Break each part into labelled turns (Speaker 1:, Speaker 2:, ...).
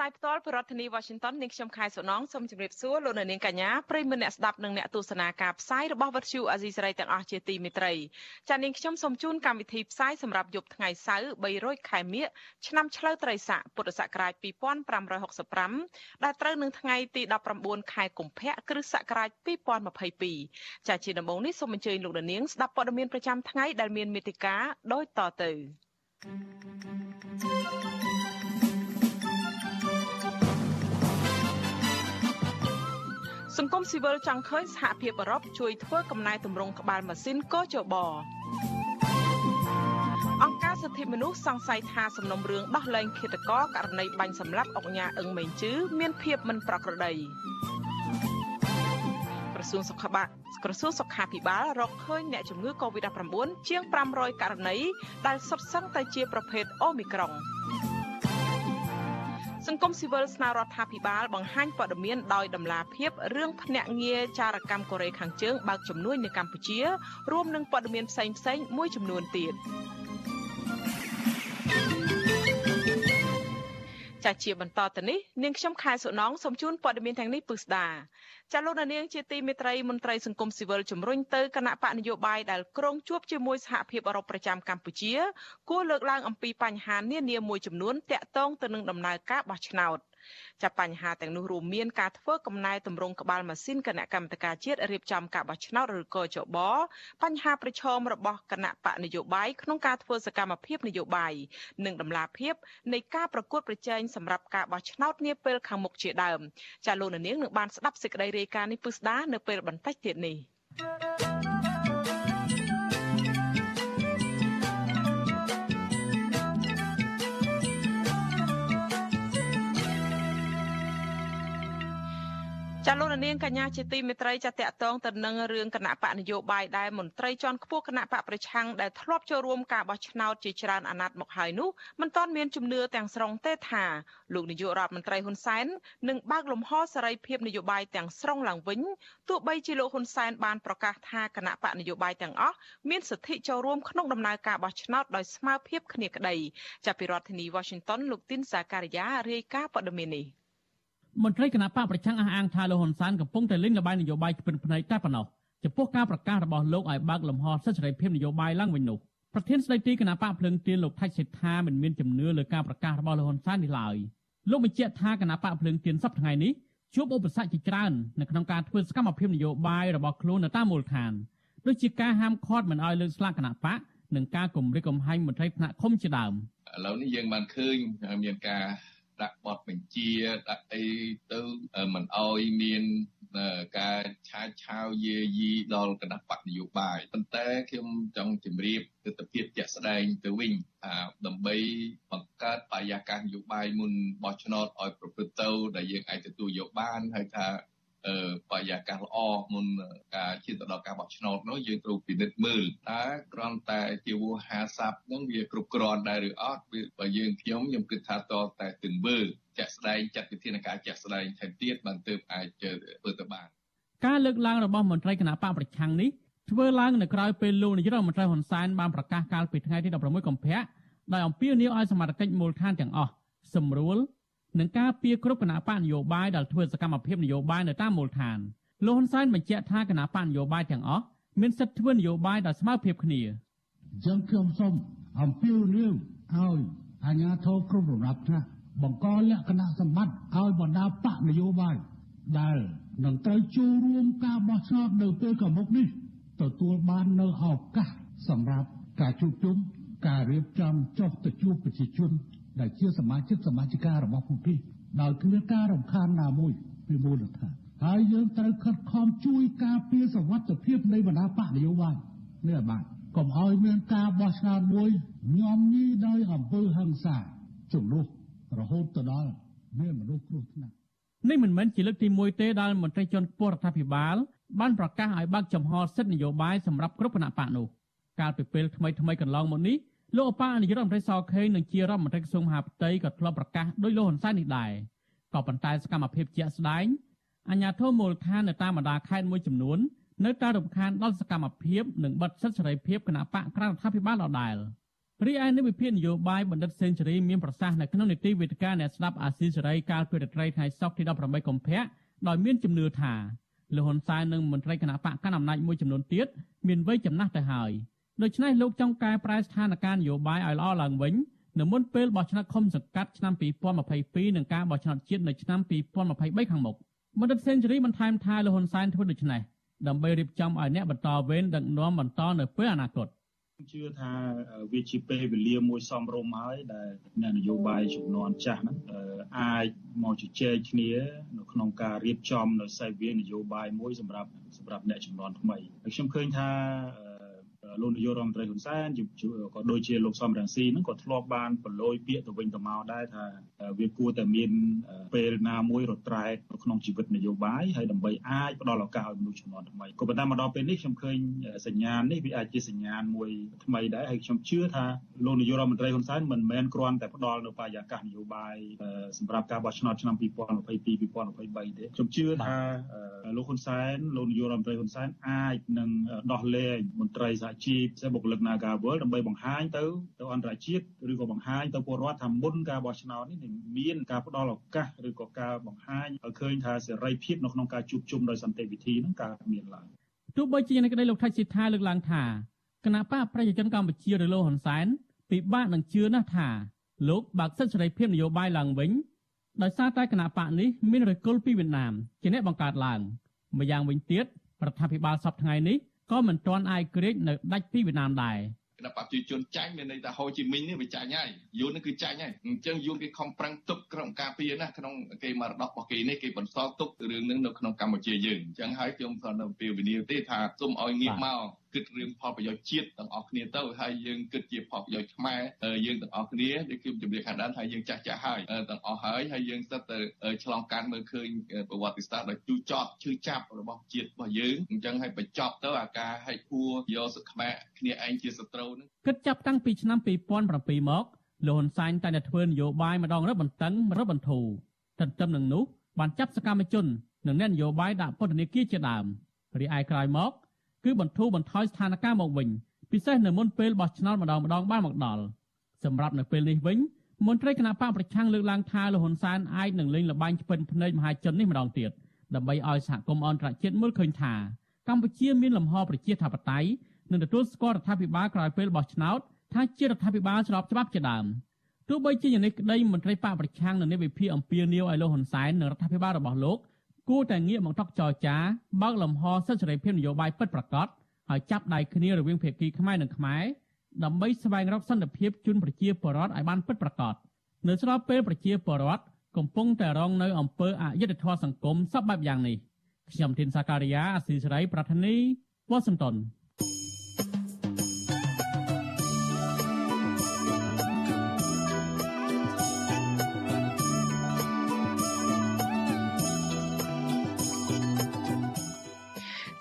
Speaker 1: សាយផ្ទាល់ពីរដ្ឋធានី Washington នាងខ្ញុំខែសុណងសូមជម្រាបសួរលោកនាងកញ្ញាប្រិយមិត្តអ្នកស្ដាប់និងអ្នកទស្សនាការផ្សាយរបស់វិទ្យុអាស៊ីសេរីទាំងអស់ជាទីមេត្រីចា៎នាងខ្ញុំសូមជូនកម្មវិធីផ្សាយសម្រាប់យប់ថ្ងៃសៅរ៍300ខែមិញឆ្នាំឆ្លូវត្រីស័កពុទ្ធសករាជ2565ដែលត្រូវនឹងថ្ងៃទី19ខែកុម្ភៈគ្រិស្តសករាជ2022ចា៎ជាដំបូងនេះសូមអញ្ជើញលោកនាងស្ដាប់ព័ត៌មានប្រចាំថ្ងៃដែលមានមេតិការដូចតទៅ thank you សង្គមស៊ីវិលចង់ឃើញសហភាពអឺរ៉ុបជួយធ្វើកំណែទម្រង់ក្បាលម៉ាស៊ីនកោជបអង្គការសិទ្ធិមនុស្សសង្ស័យថាសំណុំរឿងដោះលែងឃាតករករណីបាញ់សម្លាប់អុកញ៉ាអឹងមេងជឺមានភាពមិនប្រក្រតីក្រសួងសុខាភិបាលក្រសួងសុខាភិបាលរកឃើញអ្នកជំងឺ Covid-19 ជាង500ករណីដែលសុទ្ធសឹងតែជាប្រភេទអូមីក្រុង សង្គមស៊ីវិលស្នើរដ្ឋាភិបាលបង្ហាញព័ត៌មានដោយដំណាភាពរឿងភ្នាក់ងារចារកម្មកូរ៉េខាងជើងបើកជំនួយនៅកម្ពុជារួមនឹងព័ត៌មានផ្សេងផ្សេងមួយចំនួនទៀត ចាជាបន្តទៅនេះនាងខ្ញុំខែសុណងសូមជូនព័ត៌មានទាំងនេះពឹស្ដាចាលោកនាងជាទីមេត្រីមន្ត្រីសង្គមស៊ីវិលជំរុញទៅគណៈបកនយោបាយដែលក្រុងជួបជាមួយសហភាពអឺរ៉ុបប្រចាំកម្ពុជាគួរលើកឡើងអំពីបញ្ហានានាមួយចំនួនតាក់ទងទៅនឹងដំណើរការបោះឆ្នោត ចាប់បញ្ហាទាំងនោះរួមមានការធ្វើកំណែតម្រង់ក្បាលម៉ាស៊ីនគណៈកម្មការជាតិរៀបចំការបោះឆ្នោតឬក៏ចបបញ្ហាប្រឈមរបស់គណៈបកនយោបាយក្នុងការធ្វើសកម្មភាពនយោបាយនិងដំណាភាពនៃការប្រកួតប្រជែងសម្រាប់ការបោះឆ្នោតនាពេលខាងមុខជាដើមចាលោកនាងនឹងបានស្ដាប់សេចក្តីរាយការណ៍នេះពឹស្ដានៅពេលបន្តិចទៀតនេះ thank you ចាលោកនាងកញ្ញាជាទីមេត្រីចាតកតងទៅនឹងរឿងគណៈបកនយោបាយដែលមន្ត្រីជាន់ខ្ពស់គណៈបកប្រឆាំងដែលធ្លាប់ចូលរួមការបោះឆ្នោតជាច្រើនអាណត្តិមកហើយនោះមិនទាន់មានជំនឿទាំងស្រុងទេថាលោកនាយករដ្ឋមន្ត្រីហ៊ុនសែននឹងបើកលំហសេរីភាពនយោបាយទាំងស្រុងឡើងវិញទោះបីជាលោកហ៊ុនសែនបានប្រកាសថាគណៈបកនយោបាយទាំងអស់មានសិទ្ធិចូលរួមក្នុងដំណើរការបោះឆ្នោតដោយស្មើភាពគ្នាក្តីចាប់ពីរដ្ឋធានី Washington លោកទីនសាការីយ៉ារាយការណ៍ព័ត៌មាននេះ
Speaker 2: មន្ត្រីគណៈបកប្រឆាំងអះអាងថាលោកហ៊ុនសែនកំពុងតែលេងល្បែងនយោបាយពិនភ្នែកតែប៉ុណ្ណោះចំពោះការប្រកាសរបស់លោកឲ្យបើកលំហសិទ្ធិសេរីភាពនយោបាយឡើងវិញនោះប្រធានស្ដីទីគណៈបកភ្លឹងទៀនលោកថៃសេដ្ឋាមិនមានជំនឿលើការប្រកាសរបស់លោកហ៊ុនសែននេះឡើយលោកបញ្ជាក់ថាគណៈបកភ្លឹងទៀនសប្តាហ៍ថ្ងៃនេះជួបឧបសគ្គជាច្រើននៅក្នុងការធ្វើសកម្មភាពនយោបាយរបស់ខ្លួននៅតាមមូលដ្ឋានដូចជាការហាមឃាត់មិនឲ្យលើកស្លាកគណៈបកនិងការគម្រិតកំហែងមន្ត្រីថ្នាក់ឃុំជាដើម
Speaker 3: ឥឡូវនេះយើងបានឃើញមានការ ដាក់បទបញ្ជាដាក់អីទៅមិនអោយមានការឆាឆាវយាយីដល់គណៈបកនយោបាយប៉ុន្តែខ្ញុំចង់ជម្រាបទស្សនវិជ្ជាជាក់ស្ដែងទៅវិញថាដើម្បីបង្កើតបរិយាកាសនយោបាយមុនបោះឆ្នោតឲ្យប្រព្រឹត្តទៅដែលយើងអាចទទួលយកបានហើយថា បរិយាកាសល្អមុនការឈានទៅដល់ការបោះឆ្នោតនោះយើងត្រូវពិនិត្យមើលតើគ្រាន់តែជាវោហាស័ព្ទនឹងវាគ្រប់គ្រាន់ដែរឬអត់បើយើងខ្ញុំខ្ញុំគិតថាតតែទង្វើជាក់ស្ដែងចាត់វិធានការជាក់ស្ដែងថែមទៀតបានទើបអាចធ្វើទៅបាន
Speaker 2: ការលើកឡើងរបស់មន្ត្រីគណៈបកប្រឆាំងនេះធ្វើឡើងនៅក្រៅពេលលោកនាយករដ្ឋមន្ត្រីហ៊ុនសែនបានប្រកាសកាលពីថ្ងៃទី16កុម្ភៈដោយអំពាវនាវឲ្យសមាជិកមូលដ្ឋានទាំងអស់សម្រួល និងការពីគ្រប់គណៈបកនយោបាយដែលធ្វើសកម្មភាពនយោបាយនៅតាមមូលដ្ឋានលោកហ៊ុនសែនបញ្ជាក់ថាគណៈបកនយោបាយទាំងអស់មានសិទ្ធិធ្វើនយោបាយដោយស្មើភាពគ្នា
Speaker 4: ចឹងខ្ញុំសូមអំពាវនាវឲ្យអាជ្ញាធរគ្រប់លំដាប់ថ្នាក់បង្កលក្ខណៈសម្បត្តិឲ្យបណ្ដាបកនយោបាយដែលនឹងត្រូវចូលរួមការបោះឆ្នោតនៅពេលខាងមុខនេះទទួលបាននៅឱកាសសម្រាប់ការជួបជុំការរៀបចំចុះទៅជួបប្រជាជន ដែលជាសមាជិកសមាជិការបស់ពួកគេដោយគ្មានការរំខានណាមួយពីមូលដ្ឋានហើយយើងត្រូវខិតខំជួយការពារសវត្ថិភាពនៃបណ្ដាបកនយោបាយនេះបាទកុំឲ្យមានការបោះឆ្នោតមួយញោមញីដោយអំពើហិង្សាជំនួសរហូតទៅដល់មានមនុស្សគ្រោះថ្នាក់
Speaker 2: នេះមិនមែនជាលើកទី1ទេដែលមន្ត្រីជាន់ខ្ពស់រដ្ឋាភិបាលបានប្រកាសឲ្យបើកចំហសិទ្ធិនយោបាយសម្រាប់គ្រប់គណៈបកនោះកាលពីពេលថ្មីថ្មីកន្លងមកនេះ លោកអបានាយករដ្ឋមន្ត្រីសខេងនិងជារដ្ឋមន្ត្រីក្រសួងមហាផ្ទៃក៏ធ្លាប់ប្រកាសដោយលោកហ៊ុនសែននេះដែរក៏ប៉ុន្តែសកម្មភាពជាក់ស្ដែងអាជ្ញាធរមូលដ្ឋាននៅតាមបណ្ដាខេត្តមួយចំនួននៅតែរំខានដល់សកម្មភាពនិងបិទសិទ្ធិសេរីភាពគណៈបកក្រៅរដ្ឋាភិបាលដដែលរីឯនៃវិភាគនយោបាយបណ្ឌិតសេនស៊ូរីមានប្រសាសន៍នៅក្នុងនីតិវេទិកាអ្នកស្ដាប់អាស៊ីសេរីកាលពីរាត្រីថ្ងៃសុក្រទី18កុម្ភៈដោយមានជំនឿថាលោកហ៊ុនសែននិងមន្ត្រីគណៈបកកណ្ដាលអំណាចមួយចំនួនទៀតមានវ័យចំណាស់ទៅហើយ ដូច្នេះលោកចង់កែប្រែស្ថានភាពនយោបាយឲ្យល្អឡើងវិញនៅមុនពេលបោះឆ្នោតឃុំសង្កាត់ឆ្នាំ2022និងការបោះឆ្នោតជាតិនៅឆ្នាំ2023ខាងមុខបណ្ឌិតសេនស៊ូរីបន្ថែមថាលោកហ៊ុនសែនធ្វើដូច្នេះដើម្បីរៀបចំឲ្យអ្នកបន្តវេនដឹកនាំបន្តនៅពេលអនាគត
Speaker 5: ជឿថាវាជាពេលវេលាមួយសមរម្យហើយដែលអ្នកនយោបាយចំនួនចាស់ហ្នឹងអាចមកជជែកគ្នានៅក្នុងការរៀបចំនៅសេវានយោបាយមួយសម្រាប់សម្រាប់អ្នកចំនួនថ្មីហើយខ្ញុំឃើញថា លោកនាយករដ្ឋមន្ត្រីហ៊ុនសែនក៏ដូចជាលោកសំរងស៊ីហ្នឹងក៏ធ្លាប់បានប្រឡូយពាក្យទៅវិញទៅមកដែរថាវាគួរតែមានពេលណាមួយរត្រែកនៅក្នុងជីវិតនយោបាយហើយដើម្បីអាចផ្ដល់ឱកាសឲ្យមនុស្សជំនាន់ថ្មីក៏ប៉ុន្តែមកដល់ពេលនេះខ្ញុំឃើញសញ្ញាណនេះវាអាចជាសញ្ញាណមួយថ្មីដែរហើយខ្ញុំជឿថាលោកនាយករដ្ឋមន្ត្រីហ៊ុនសែនមិនមែនគ្រាន់តែផ្ដល់នៅបរិយាកាសនយោបាយសម្រាប់ការបោះឆ្នោតឆ្នាំ2022 2023ទេខ្ញុំជឿថាលោកហ៊ុនសែនលោកនាយករដ្ឋមន្ត្រីហ៊ុនសែនអាចនឹងដោះលែងមន្ត្រីសហជីពផ្សេងបុគ្គលិក Nagawal ដើម្បីបង្ហាញទៅទៅអន្តរជាតិឬក៏បង្ហាញទៅពលរដ្ឋថាមុនការបោះឆ្នោតនេះមានការផ្ដល់ឱកាសឬក៏ការបង្ហាញឲ្យឃើញថាសេរីភាពនៅក្នុងការជួបជុំដោយសន្តិវិធីនឹងកើតមានឡើង
Speaker 2: ទោះបីជាយ៉ាងនេះក្តីលោកថៃសិដ្ឋាលើកឡើងថាគណៈបកប្រជាជនកម្ពុជាឬលោកហ៊ុនសែនពិបាកនឹងជឿណាស់ថាលោកបើកសិទ្ធិសេរីភាពនយោបាយឡើងវិញដោយសារតែគណៈបកនេះមានរយគុលពីវៀតណាមជាអ្នកបង្កើតឡើងម្យ៉ាងវិញទៀតរដ្ឋាភិបាលសពថ្ងៃនេះ ក៏មិនទាន់អាចក្រេកនៅដាច់ពីវៀតណាមដែរ
Speaker 3: គណៈប្រជាជនចាញ់មានន័យថាហូជីមីញនេះវាចាញ់ហើយយួននេះគឺចាញ់ហើយអញ្ចឹងយួនគេខំប្រឹងទុកក្រុមការពារណាក្នុងគេមរតករបស់គេនេះគេបន្សល់ទុករឿងនឹងនៅក្នុងកម្ពុជាយើងអញ្ចឹងហើយខ្ញុំក៏នៅពេលវិនិយោគទេថាសូមឲ្យងាកមក គិតរឿងផលប្រយោជន៍ជាតិទាំងអស់គ្នាទៅហើយយើងគិតជាផលប្រយោជន៍ខ្មែរយើងទាំងអស់គ្នាដូចខ្ញុំជម្រាបខាងដើមថាយើងចាស់ចាស់ហើយទាំងអស់ហើយហើយយើងស្ទើរតែឆ្លងកាត់មើលឃើញប្រវត្តិសាស្ត្រដ៏ជូរចត់ឈឺចាប់របស់ជាតិរបស់យើងអញ្ចឹងហើយបញ្ចប់ទៅអាការហិចហួរយកសខ្មែរគ្នាឯងជាសត្រូវនឹង
Speaker 2: គិតចាប់តាំងពីឆ្នាំ2007មកលោកហ៊ុនសែនតែតែធ្វើនយោបាយម្ដងរឹតបន្តឹងរឹតបន្តូរទន្ទឹមនឹងនោះបានចាប់សកម្មជននិងអ្នកនយោបាយដាក់ពន្ធនាគារជាដើមរីឯក្រោយមក គឺបន្ធូរបន្ថយស្ថានភាពមកវិញពិសេសនៅមុនពេលបោះឆ្នោតម្ដងម្ដងបានមកដល់សម្រាប់នៅពេលនេះវិញមន្ត្រីគណៈបកប្រឆាំងលើកឡើងថាលហ៊ុនសែនអាចនឹងលេងល្បែងឆ្ពិនភ្នែកមហាជននេះម្ដងទៀតដើម្បីឲ្យសហគមន៍អន្តរជាតិមើលឃើញថាកម្ពុជាមានលំហប្រជាធិបតេយ្យនិងទទួលស្គាល់រដ្ឋាភិបាលក្រោយពេលបោះឆ្នោតថាជារដ្ឋាភិបាលស្របច្បាប់ជាដើមទោះបីជាយ៉ាងនេះក្តីមន្ត្រីបកប្រឆាំងនៅនៃវិភាគអំពាវនាវឲ្យលោកហ៊ុនសែននិងរដ្ឋាភិបាលរបស់លោក គួរតែងាកមកតកចរចាបើកលំហសិទ្ធិសេរីភាពនយោបាយពិតប្រាកដហើយចាប់ដៃគ្នារវាងភាគីខ្មែរនិងខ្មែរដើម្បីស្វែងរកសន្តិភាពជូនប្រជាពលរដ្ឋឲ្យបានពិតប្រាកដនៅស្របពេលប្រជាពលរដ្ឋកំពុងតែរងនៅអំពើអយុត្តិធម៌សង្គមសពបែបយ៉ាងនេះខ្ញុំធីនសាការីយ៉ាអស៊ីសេរីប្រធានីវ៉ាស៊ីនតោន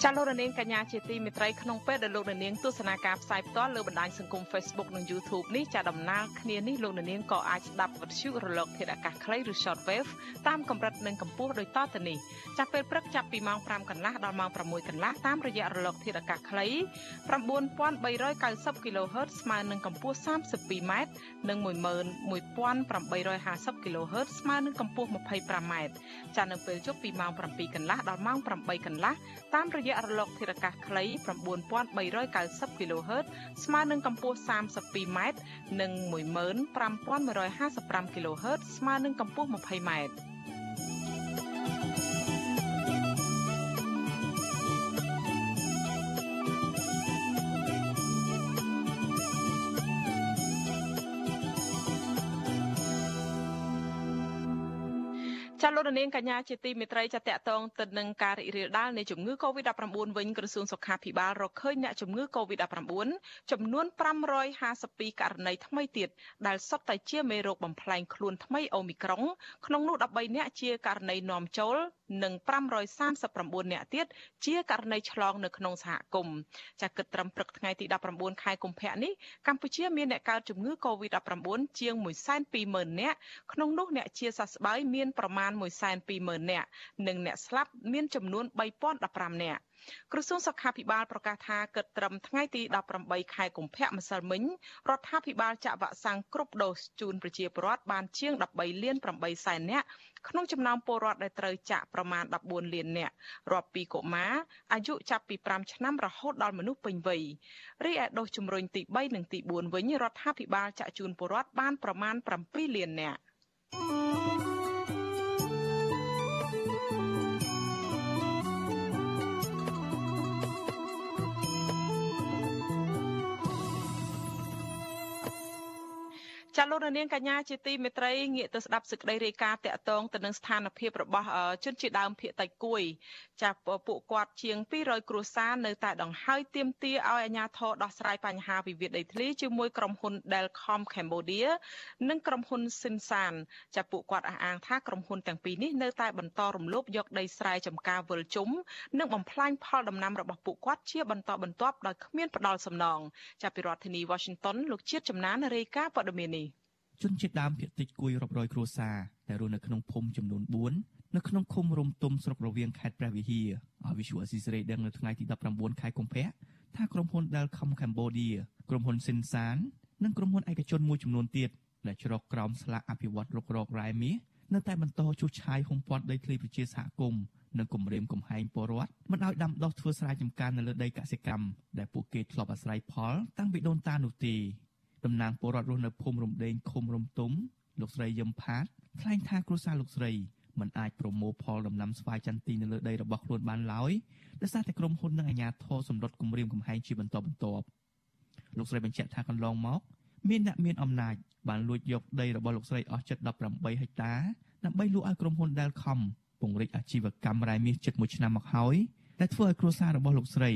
Speaker 1: ចាលោករនាងកញ្ញាជាទីមេត្រីក្នុងពេលដែលលោករនាងទស្សនាការផ្សាយផ្ទាល់លើបណ្ដាញសង្គម Facebook និង YouTube នេះចាដំណើរគ្នានេះលោករនាងក៏អាចស្ដាប់វិទ្យុរលកធាតុអាកាសខ្លីឬ Shortwave តាមកម្រិតនិងកម្ពស់ដូចតទៅនេះចាប់ពេលព្រឹកចាប់ពីម៉ោង5កន្លះដល់ម៉ោង6កន្លះតាមរយៈរលកធាតុអាកាសខ្លី9390 kHz ស្មើនឹងកម្ពស់ 32m និង11850 kHz ស្មើនឹងកម្ពស់ 25m ចានៅពេលយប់ពីម៉ោង7កន្លះដល់ម៉ោង8កន្លះតាមរយៈរលកធាតុអាកាសខ្លី9390 kHz ស្មើនឹងកម្ពស់ 32m និង15155 kHz ស្មើនឹងកម្ពស់ 20m ។ លោកនាងកញ្ញាជាទីមេត្រីចាតកតងទៅនឹងការរីករាលដាលនៃជំងឺ Covid-19 វិញក្រសួងសុខាភិបាលរកឃើញអ្នកជំងឺ Covid-19 ចំនួន552ករណីថ្មីទៀតដែលសុទ្ធតែជាមេរោគបំផ្លែងខ្លួនថ្មីអូមីក្រុងក្នុងនោះ13អ្នកជាករណីនាំចូលនិង539អ្នកទៀតជាករណីឆ្លងនៅក្នុងសហគមន៍ចាគិតត្រឹមព្រឹកថ្ងៃទី19ខែកុម្ភៈនេះកម្ពុជាមានអ្នកកើតជំងឺ Covid-19 ជាង120,000នាក់ក្នុងនោះអ្នកជាសះស្បើយមានប្រមាណ120,000នាក់និងអ្នកស្លាប់មានចំនួន3015នាក់ក្រសួងសុខាភិបាលប្រកាសថាគិតត្រឹមថ្ងៃទី18ខែកុម្ភៈម្សិលមិញរដ្ឋាភិបាលចាក់វ៉ាក់សាំងគ្រប់ដូសជូនប្រជាពលរដ្ឋបានជាង13លាន8សែននាក់ក្នុងចំណោមពលរដ្ឋដែលត្រូវចាក់ប្រមាណ14លាននាក់រាប់ពីកុមារអាយុចាប់ពី5ឆ្នាំរហូតដល់មនុស្សពេញវ័យរីឯដូសជំរុញទី3និងទី4វិញរដ្ឋាភិបាលចាក់ជូនពលរដ្ឋបានប្រមាណ7លាននាក់ thank you ចាលោកនាងកញ្ញាជាទីមេត្រីងាកទៅស្ដាប់សេចក្តីរាយការណ៍តាក់ទងទៅនឹងស្ថានភាពរបស់ជនជាដើមភៀតតៃគួយចាពួកគាត់ជាង200គ្រួសារនៅតែដង្ហើយទាមទារឲ្យអាជ្ញាធរដោះស្រាយបញ្ហាវិវាទដីធ្លីជាមួយក្រុមហ៊ុន Delcom Cambodia និងក្រុមហ៊ុន Sinsan ចាពួកគាត់អះអាងថាក្រុមហ៊ុនទាំងពីរនេះនៅតែបន្តរំលោភយកដីស្រែចម្ការវិលជុំនិងបំផ្លាញផលដំណាំរបស់ពួកគាត់ជាបន្តបន្ទាប់ដោយគ្មានផ្ដាល់សំណងចាប់ពីរដ្ឋធានី Washington លោកជាតិចំណានរាយការណ៍ព័ត៌មាននេះ
Speaker 6: ជនជាតិដើមភាគតិចគួយរាប់រយគ្រួសារដែលរស់នៅក្នុងភូមិចំនួន4នៅក្នុងឃុំរំទុំស្រុករវៀងខេត្តព្រះវិហារឲ្យវិសុអស៊ីសេរីដឹងនៅថ្ងៃទី19ខែកុម្ភៈថាក្រុមហ៊ុន Delcom Cambodia ក្រុមហ៊ុន Sinsan និងក្រុមហ៊ុនឯកជនមួយចំនួនទៀតដែលជ្រកក្រោមស្លាកអភិវឌ្ឍរុករករ៉ែមាសនៅតែបន្តជួសឆាយហុំព័ទ្ធដីធ្លីប្រជាសហគមន៍និងគម្រាមកំហែងពលរដ្ឋមិនឲ្យដាំដុះធ្វើស្រែចម្ការនៅលើដីកសិកម្មដែលពួកគេធ្លាប់អាស្រ័យផលតាំងពីដូនតានោះទេ តំណាងពលរដ្ឋរស់នៅភូមិរំដេងឃុំរំទុំលោកស្រីយឹមផាតថ្លែងថាគ្រួសារលោកស្រីមិនអាចប្រមូលផលដំណាំស្វាយចន្ទីនៅលើដីរបស់ខ្លួនបានឡើយដោយសារតែក្រុមហ៊ុននិងអាជ្ញាធរសម្លុតគម្រាមកំហែងជាបន្តបន្ទាប់លោកស្រីបញ្ជាក់ថាកន្លងមកមានអ្នកមានអំណាចបានលួចយកដីរបស់លោកស្រីអស់ជិត18ហិកតាដើម្បីលក់ឲ្យក្រុមហ៊ុន Delcom ពង្រីកអាជីវកម្មរ៉ែមាសជិត1ឆ្នាំមកហើយដែលធ្វើឲ្យគ្រួសាររបស់លោកស្រី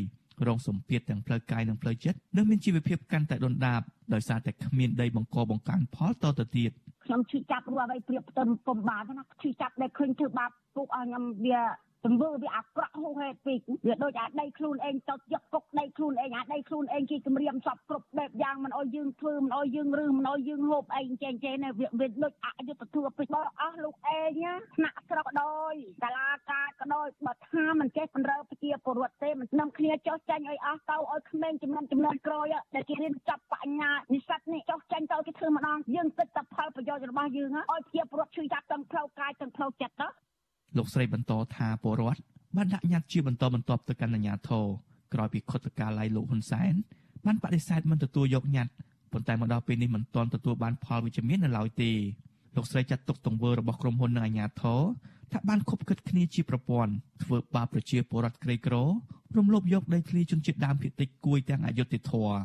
Speaker 6: រងសម្ពាធទាំងផ្លូវកាយនិងផ្លូវចិត្តនិងមានជីវភាពកាន់តែដុនដាបដោយសារតែគ្មានដីបង្កបង្កើនផលតទៅទៀត
Speaker 7: ខ្ញុំឈឺចាប់រួចអ្វីព្រៀបផ្ទឹមពុំបានណាឈឺចាប់ដែលឃើញធ្វើបាបពុកឲ្យខ្ញុំវា ទង្វើវាអាក្រក់ហួសហេតុពេកវាដូចអាដីខ្លួនឯងទៅយកគុកដីខ្លួនឯងអាដីខ្លួនឯងគេគម្រាមសពគ្រប់បែបយ៉ាងមិនអោយយើងធ្វើមិនអោយយើងរឹសមិនអោយយើងហូបអីចេះចេះនេះវាវាដូចអយុត្តិធម៌ពេកបើអស់លោកឯងណាថ្នាក់ស្រុកដោយកាលាការក៏ដោយបើថាមិនចេះបំរើប្រជាពលរដ្ឋទេមិននឹងគ្នាចោះចាញ់ឲ្យអស់ទៅឲ្យក្មេងចំនួនចំនួនក្រោយដែលគេរៀនចាប់បញ្ញានិស្សិតនេះចោះចាញ់ទៅគេធ្វើម្ដងយើងគិតតែផលប្រយោជន៍របស់យើងឲ្យប្រជាពលរដ្ឋជួយចាប់ទាំងផ្លូវកាយទាំងផ្លូវចិត្តទៅ
Speaker 6: លោកស្រីបន្តថាពលរដ្ឋបានដាក់ញត្តិជាបន្តបន្ទាប់ទៅកាន់អាជ្ញាធរក្រោយពីខុទ្ទកាល័យលោកហ៊ុនសែនបានបដិសេធមិនទទួលយកញត្តិប៉ុន្តែមកដល់ពេលនេះមិនទាន់ទទួលបានផលវិជ្ជមាននៅឡើយទេលោកស្រីចាត់ទុកទង្វើរបស់ក្រុមហ៊ុននិងអាជ្ញាធរថាបានខົບគិតគ្នាជាប្រព័ន្ធធ្វើបាបប្រជាពលរដ្ឋក្រីក្ររំលោភយកដីធ្លីជនជាតិដើមភាគតិចគួយទាំងអយុធធម៌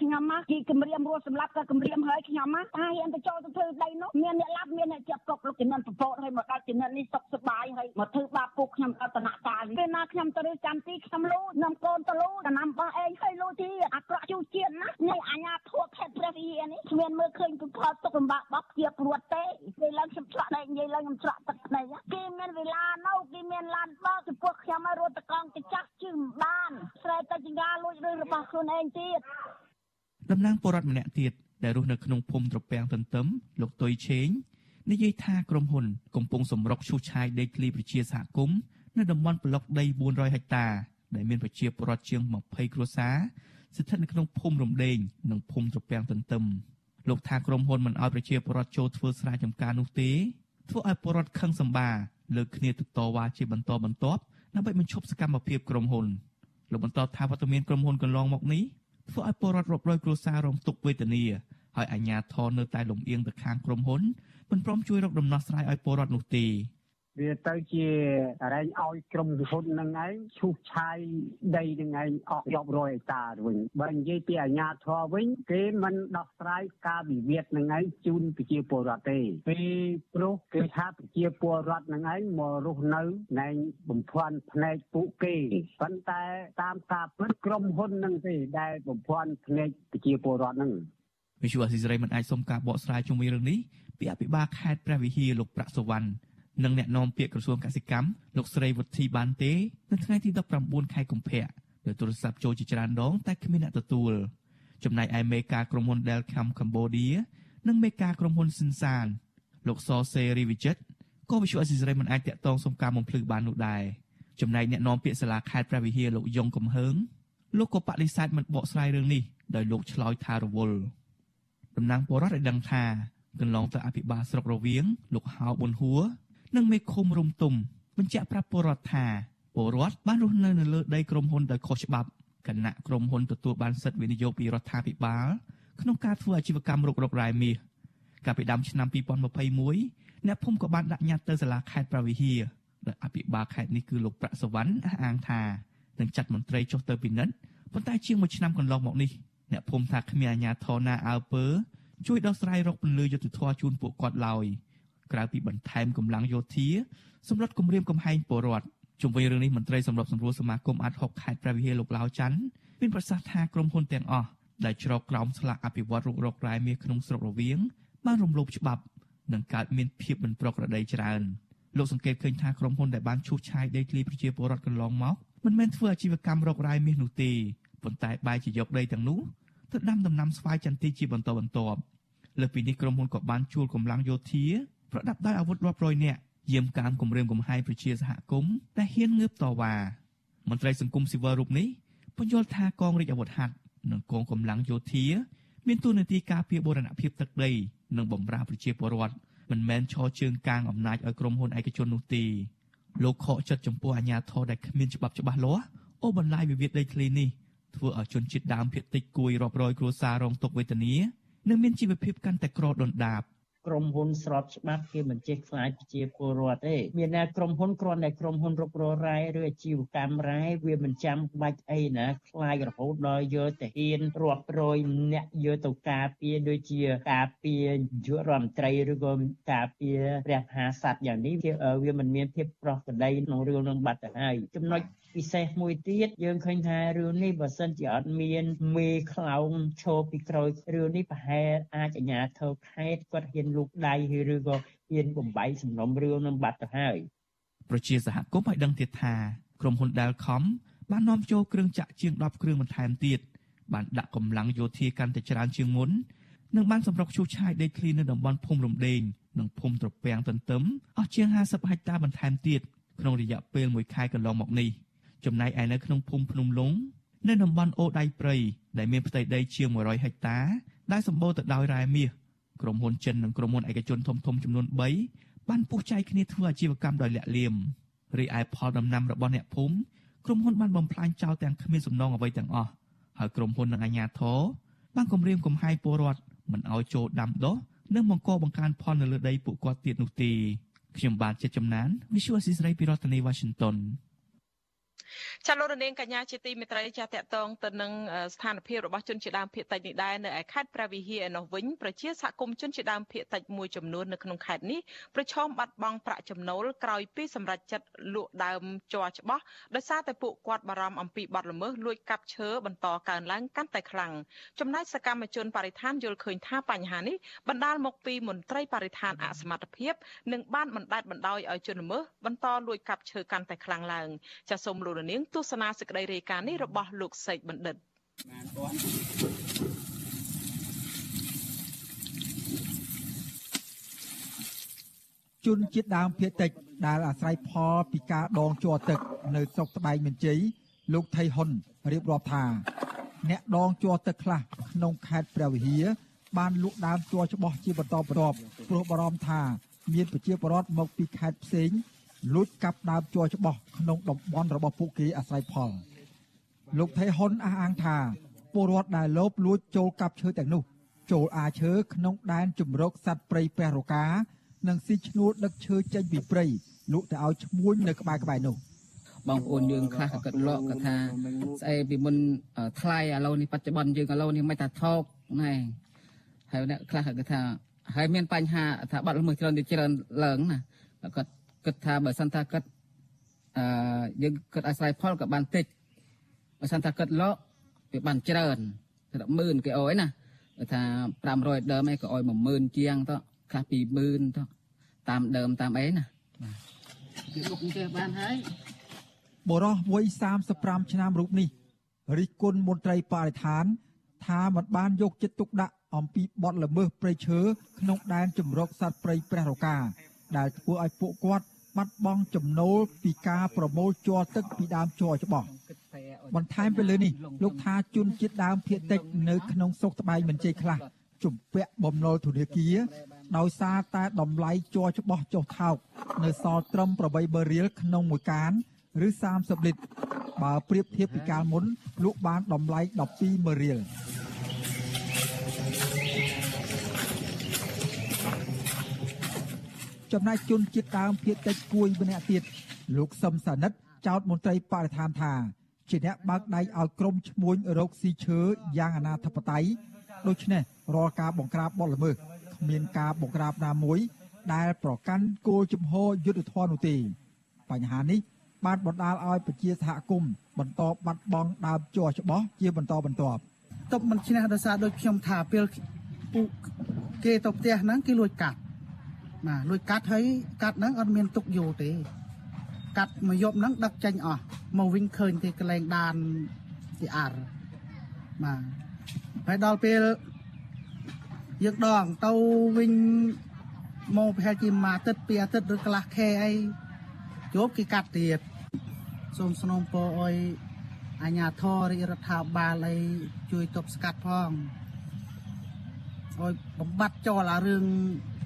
Speaker 7: ខ្ញុំមកជីគម្រាមរស់សម្រាប់ក៏គម្រាមហើយខ្ញុំមកអាហ៊ានទៅចូលទៅធ្វើដីនោះមានអ្នកឡាប់មានអ្នកជាប់គុកលោកជំនាន់ប្រពោតហើយមកដល់ជំនាន់នេះសុខសប្បាយហើយមកធ្វើបាបពុកខ្ញុំដល់តំណកាលពេលណាខ្ញុំទៅរើសចាំទីខ្ញុំលូខ្ញុំកូនទៅលូដំណាំរបស់ឯងហើយលូទីអាក្រក់ជួជាតិណានេះអាញាធួខេតព្រះវិហារនេះគ្មានមើលឃើញពីផលទុកលំបាករបស់ជាព្រួតទេពេលឡើងខ្ញុំឆ្លាក់ដែកនិយាយឡើងខ្ញុំឆ្លាក់ទឹកភ្នែកគេមានវេលានៅគេមានឡានបើចំពោះខ្ញុំឲ្យរត់តកង់ទៅចាស់ជឹងបានស្រែតែចង្ការលួចរឿងរបស់ខ្លួនឯងទៀត
Speaker 6: តំណាងពលរដ្ឋម្នាក់ទៀតដែលរស់នៅក្នុងភូមិត្រពាំងទន្ទឹមលោកតុយឆេងនិយាយថាក្រុមហ៊ុន កំពុងសម្រុកឈូសឆាយដីធ្លីប្រជាសហគមន៍នៅតំបន់ប្លុកដី400ហិកតាដែលមានប្រជាពលរដ្ឋជាង20គ្រួសារស្ថិតនៅក្នុងភូមិរំដេងនិងភូមិត្រពាំងទន្ទឹមលោកថាក្រុមហ៊ុនមិនអោយប្រជាពលរដ្ឋចូលធ្វើស្រែចម្ការនោះទេធ្វើឲ្យពលរដ្ឋខឹងសម្បាលើកគ្នាទៅតវ៉ាជាបន្តបន្ទាប់ដើម្បីបញ្ឈប់សកម្មភាពក្រុមហ៊ុនលោកបន្តថាវត្តមានក្រុមហ៊ុនកន្លងមកនេះ ធ្វើឲ្យពលរដ្ឋរាប់រយគ្រួសាររងទុក្ខវេទនាហើយអាជ្ញាធរនៅតែលំអៀងទៅខាងក្រុមហ៊ុនមិនព្រមជួយរកដំណោះស្រាយឲ្យពលរដ្ឋនោះទេ
Speaker 8: វាទៅជារែងឲ្យក្រុមហ៊ុននឹងឯងឈូសឆាយដីនឹងឯងអស់រាប់រយហិកតាវិញបើនិយាយពីអាជ្ញាធរវិញគេមិនដោះស្រាយការវិវាទនឹងឯងជូនប្រជាពលរដ្ឋទេពេលព្រោះគេថាប្រជាពលរដ្ឋនឹងឯងមករស់នៅណែងបំភាន់ភ្នែកពួកគេប៉ុន្តែតាមការពិតក្រុមហ៊ុននឹងទេដែលបំភាន់ភ្នែកប្រជាពលរដ្ឋនឹង
Speaker 6: វិសុវអសិរ័យមិនអាចសុំការបកស្រាយជុំវិញរឿងនេះពីអភិបាលខេត្តព្រះវិហារលោកប្រាក់សវណ្ណ និងអ្នកនាំពាក្យក្រសួងកសិកម្មលោកស្រីវុធីបានទេនៅថ្ងៃទី19ខែកុម្ភៈដោយទូរស័ព្ទចូលជាច្រើនដងតែគ្មានអ្នកទទួលចំណែកឯមេការក្រុមហ៊ុន Delcam Cambodia និងមេការក្រុមហ៊ុនសិនសានលោកសសេរីវិចិត្រក៏វិសុអសិរ័យមិនអាចតាក់ទងសុំការបំភ្លឺបាននោះដែរចំណែកអ្នកនាំពាក្យសាលាខេត្តព្រះវិហារលោកយងកំហើងលោកក៏បដិសេធមិនបកស្រាយរឿងនេះដោយលោកឆ្លើយថារវល់តំណាងពលរដ្ឋឲ្យដឹងថាកន្លងទៅអភិបាលស្រុករវៀងលោកហៅប៊ុនហួរ និងមេឃុំរុំទុំបញ្ជាក់ប្រាប់ពលរដ្ឋថាពលរដ្ឋបានរស់នៅនៅលើដីក្រុមហ៊ុនដោយខុសច្បាប់គណៈក្រុមហ៊ុនទទួលបានសិទ្ធិវិនិយោគពីរដ្ឋាភិបាលក្នុងការធ្វើអាជីវកម្មរុករករ៉ែមាសកាលពីដើមឆ្នាំ2021អ្នកភូមិក៏បានដាក់ញត្តិទៅសាលាខេត្តប្រវីហាដែលអភិបាលខេត្តនេះគឺលោកប្រាក់សវណ្ណអះអាងថានឹងចាត់មន្ត្រីចុះទៅពិនិត្យប៉ុន្តែជាងមួយឆ្នាំកន្លងមកនេះអ្នកភូមិថាគ្មានអាជ្ញាធរណាអើពើជួយដោះស្រាយរកពន្លឺយុទ្ធធម៌ជូនពួកគាត់ឡើយ ក្រៅពីបន្ថែមកម្លាំងយោធាសម្រាប់គម្រាមកំហែងពលរដ្ឋជុំវិញរឿងនេះមន្ត្រីសម្របសម្រួលសមាគមអាត់ហុកខេត្តព្រះវិហារលោកឡាវច័ន្ទមានប្រសាសន៍ថាក្រុមហ៊ុនទាំងអស់ដែលច្រកក្រោមស្លាកអភិវឌ្ឍរុករករ៉ែមាសក្នុងស្រុករវៀងបានរំលោភច្បាប់និងកើតមានភាពមិនប្រក្រតីច្រើនលោកសង្កេតឃើញថាក្រុមហ៊ុនដែលបានឈូសឆាយដីធ្លីប្រជាពលរដ្ឋកន្លងមកមិនមែនធ្វើអាជីវកម្មរករ៉ែមាសនោះទេប៉ុន្តែបែរជាយកដីទាំងនោះទៅដាំដំណាំស្វាយចន្ទីជាបន្តបន្ទាប់លើពីនេះក្រុមហ៊ុនក៏បានជួលកម្លាំងយោធា ប្រដាប់ដោយអាវុធរាប់រយនាក់យាមកាមគម្រាមកំហែងប្រជាសហគមន៍ដែលហ៊ានងើបតវ៉ាមន្ត្រីសង្គមស៊ីវិលរូបនេះបញ្យល់ថាកងរាជអាវុធហត្ថនិងកងកម្លាំងយោធា មានតួនាទីការពារបូរណភាពទឹកដីនិងបម្រើប្រជាពលរដ្ឋមិនមែនឈរជើងកាងអំណាចឲ្យក្រុមហ៊ុនឯកជននោះទេលោកខកចិត្តចំពោះអាញាធរដែលគ្មានច្បាប់ច្បាស់លាស់អូបន្លាយវិវាទដីធ្លីនេះធ្វើឲ្យជនជាតិដើមភាគតិចគួយរាប់រយគ្រួសាររងទុក្ខវេទនានិងមានជីវភាពកាន់តែក្រដុនដាប
Speaker 9: ក្រុមហ៊ុនស្របច្បាប់គេមិនចេះខ្លាចប្រជាពលរដ្ឋទេមានតែក្រុមហ៊ុនគ្រាន់តែក្រុមហ៊ុនរុករករ៉ែឬអាជីវកម្មរ៉ែវាមិនចាំបាច់អីណាខ្លាចរហូតដល់យកទៅហ៊ានរាប់រយអ្នកយកទៅការពារដូចជាការពារយុរដ្ឋមន្ត្រីឬក៏ការពារព្រះមហាក្សត្រយ៉ាងនេះវាមិនមានភាពប្រោះក្តីក្នុងរឿងនឹងបាត់ទៅហើយចំណុច ពិសេសមួយទៀតយើងឃើញថារឿងនេះបើសិនជាអត់មានមេខ្លោងឈរពីក្រោយរឿងនេះប្រហែលអាចអាជ្ញាធរខេត្តគាត់ហ៊ានលូកដៃឬក៏ហ៊ានបំបីសំណុំរឿងនឹងបាត់ទៅហើយ
Speaker 6: ប្រជាសហគមន៍ឲ្យដឹងទៀតថាក្រុមហ៊ុន Dalcom បាននាំចូលគ្រឿងចាក់ជាង10គ្រឿងបន្ថែមទៀតបានដាក់កម្លាំងយោធាកាន់តែច្រើនជាងមុននិងបានសម្រុកឈូសឆាយដីធ្លីនៅតំបន់ភូមិរំដេងនិងភូមិត្រពាំងទន្ទឹមអស់ជាង50ហិកតាបន្ថែមទៀតក្នុងរយៈពេល1ខែកន្លងមកនេះ។ ចំណែកឯនៅក្នុងភូមិភ្នំលុងនៅតំបន់អូដៃព្រៃដែលមានផ្ទៃដីជាង100ហិកតាដែលសម្បូរទៅដោយរ៉ែមាសក្រុមហ៊ុនចិននិងក្រុមហ៊ុនឯកជនធំៗចំនួន3បានពុះចែកគ្នាធ្វើអាជីវកម្មដោយលាក់លៀមរីឯផលដំណាំរបស់អ្នកភូមិក្រុមហ៊ុនបានបំផ្លាញចោលទាំងគ្មានសំណងអ្វីទាំងអស់ហើយក្រុមហ៊ុននិងអាជ្ញាធរបានគម្រាមកំហែងពលរដ្ឋមិនឲ្យចូលដាំដុះនិងបង្កបង្កើនផលនៅលើដីពួកគាត់ទៀតនោះទេខ្ញុំបាទចិត្តចំណាន Visual Assisray ពីរដ្ឋធានី Washington
Speaker 1: ចាលោករនាងកញ្ញាជាទីមេត្រីចាតកតងទៅនឹងស្ថានភាពរបស់ជនជាដើមភៀតតិចនេះដែរនៅឯខេត្តព្រះវិហារឯនោះវិញប្រជាសហគមន៍ជនជាដើមភៀតតិចមួយចំនួននៅក្នុងខេត្តនេះប្រឈមបាត់បង់ប្រាក់ចំណូលក្រោយពីសម្រេចចិត្តលក់ដើមជ័រច្បាស់ដោយសារតែពួកគាត់បារម្ភអំពីបទល្មើសលួចកាប់ឈើបន្តកើនឡើងកាន់តែខ្លាំងចំណែកសកម្មជនបរិស្ថានយល់ឃើញថាបញ្ហានេះបណ្ដាលមកពីមន្ត្រីបរិស្ថានអសមត្ថភាពនិងបានបណ្ដេតបណ្ដោយឲ្យជនល្មើសបន្តលួចកាប់ឈើកាន់តែខ្លាំងឡើងចាសសូមលោករនាងទស្សនាសេចក្តីរាយការណ៍នេះរបស់លោកសេកបណ្ឌិត
Speaker 10: ជនជាតិដើមភាគតិចដែលអាស្រ័យផលពីការដងជ័រទឹក នៅស្រុកស្បែកមន្ជ័យលោកថៃហ៊ុនរៀបរាប់ថាអ្នកដងជ័រទឹកខ្លះក្នុងខេត្តព្រះវិហារបានលក់ដើមជ័រច្បោះជាបន្តបន្ទាប់ព្រោះបារម្ភថាមានប្រជាពលរដ្ឋមកពីខេត្តផ្សេង លួចកាប់ដើមជ័រច្បោះក្នុងតំបន់របស់ពួកគេអាស្រ័យផលលោកថៃហ៊ុនអះអាងថាពលរដ្ឋដែលលបលួចចូលកាប់ឈើទាំងនោះ ចូលអាឈើក្នុងដែនជំរកសត្វព្រៃព្រះរកានិងស៊ីឈ្នួលដឹកឈើចេញពីព្រៃលក់ទៅឲ្យឈ្មួញនៅក្បែរក្បែរនោះ
Speaker 11: បងប្អូនយើងខ្លះក៏គិតលក់គាត់ថាស្អីពីមុនថ្លៃឥឡូវនេះបច្ចុប្បន្នយើងឥឡូវនេះមិនថាថោកណែហើយអ្នកខ្លះក៏គិតថាហើយមានបញ្ហាថាបាត់ល្មើសច្រើនទៅច្រើនឡើងណាគាត់ គិតថាបើសិនថាគាត់អឺយើងគិតអាស្រ័យផលក៏បានតិចបើសិនថាគិតលក់វាបានច្រើនទៅដល់ម៉ឺនគេអោយណាបើថា500ដើមឯងក៏អោយ10000ជាងទៅខ្លះ20000ទៅតាមដើមតាមអីណាវាលុកនេះបានហើយ
Speaker 10: បរោះវ័យ35ឆ្នាំរូបនេះរិះគន់មន្ត្រីបរិស្ថាន ថាមិនបានយកចិត្តទុកដាក់អំពីបទល្មើសព្រៃឈើក្នុងដែនជំរកសត្វព្រៃព្រះរកាដែលធ្វើឲ្យពួកគាត់ បាត់បង់ចំណូលពីការប្រមូលជ័រទឹកពីដើមជ័រច្បោះបន្ថែមទៅលើនេះលោកថាជនជាតិដើមភាគតិចនៅក្នុងស្រុកត្បែងមិនជ័យខ្លះជំពាក់បំណុលធនាគារដោយសារតែតម្លៃជ័រច្បោះចុះថោកនៅសល់ត្រឹម8បឺរៀលក្នុងមួយកានឬ30លីត្របើប្រៀបធៀបពីកាលមុនលក់បានតម្លៃ12ម៉ឺរៀល ចំណែកជនជាតិដើមភាគតិចគួយម្នាក់ទៀតលោកសឹមសានិតចោតមន្ត្រីបរិស្ថានថាជាអ្នកបើកដៃឲ្យក្រុមឈ្មួញរកស៊ីឈើយ៉ាងអនាធបត័យដូច្នេះរាល់ការបង្ក្រាបបទល្មើសគ្មានការបង្ក្រាបណាមួយ ដែលប្រកាន់គោលជំហរយុទ្ធធម៌នោះទេបញ្ហានេះបានបណ្ដាលឲ្យប្រជាសហគមន៍បន្តបាត់បង់ដើមជ័រច្បោះជាបន្តបន្ទាប់
Speaker 12: តុបមិនឈ្នះដោយសារដូចខ្ញុំថាពេលពួកគេទៅផ្ទះហ្នឹងគេលួចកាត់ បាទលួចកាត់ហើយកាត់ហ្នឹងអត់មានទុកយូរទេ កាត់មួយយប់ហ្នឹងដឹកចេញអស់មកវិញឃើញទេកលែងដានទីអារបាទហើយដល់ពេលយើងដងទៅវិញមកប្រហែលជាមួយអាទិត្យពីរអាទិត្យឬកន្លះខែអីជប់គេកាត់ទៀតសូមស្នើពរឲ្យអាជ្ញាធររាជរដ្ឋាភិបាលអីជួយទប់ស្កាត់ផងឲ្យបំបត្តិចោលអារឿង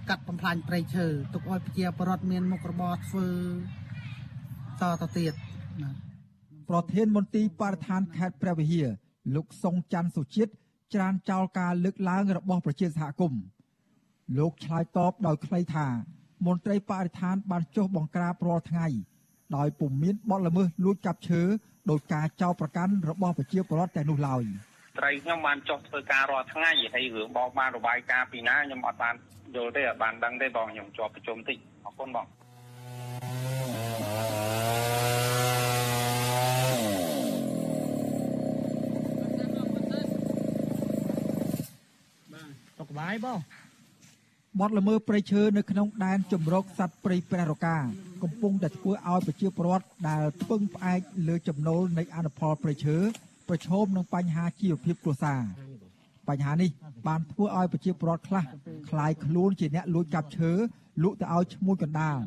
Speaker 12: កាត់បំផ្លាញព្រៃឈើទុកឲ្យប្រជាពលរដ្ឋមានមុខរបរធ្វើតទៅទៀតណា
Speaker 10: ប្រធានមន្ទីរបរិស្ថានខេត្តព្រះវិហារលោកសុងច័ន្ទសុជាតិច្រានចោលការលើកឡើងរបស់ប្រជាសហគមន៍លោកឆ្លើយតបដោយខ្លីថាមន្ត្រីបរិស្ថានបានចុះបង្ក្រាបរាល់ថ្ងៃដោយពុំមានបទល្មើសលួចកាប់ឈើដោយការចោទប្រកាន់របស់ប្រជាពលរដ្ឋតែនោះឡើយ
Speaker 13: ត្រីខ្ញុំបានចុះធ្វើការរាល់ថ្ងៃហើយរឿងបោកបានរបាយការណ៍ពីណាខ្ញុំអត់បានយល់ទេអត់បានដឹងទេបងខ្ញុំជាប់ប្រជុំតិចអរគុណបង
Speaker 12: សុខបាយបង
Speaker 10: បទល្មើសព្រៃឈើនៅក្នុងដែនជំរកសត្វព្រៃព្រះរកាកំពុងតែធ្វើឲ្យប្រជាពលរដ្ឋដែលពឹងផ្អែកលើចំណូលនៃអនុផលព្រៃឈើ ប្រឈមនឹងបញ្ហាជីវភាពគ្រួសារបញ្ហានេះបានធ្វើឲ្យប្រជាពលរដ្ឋខ្លះคลายខ្លួនជាអ្នកលួចកាប់ឈើលក់ទៅឲ្យឈ្មួញកណ្ដាល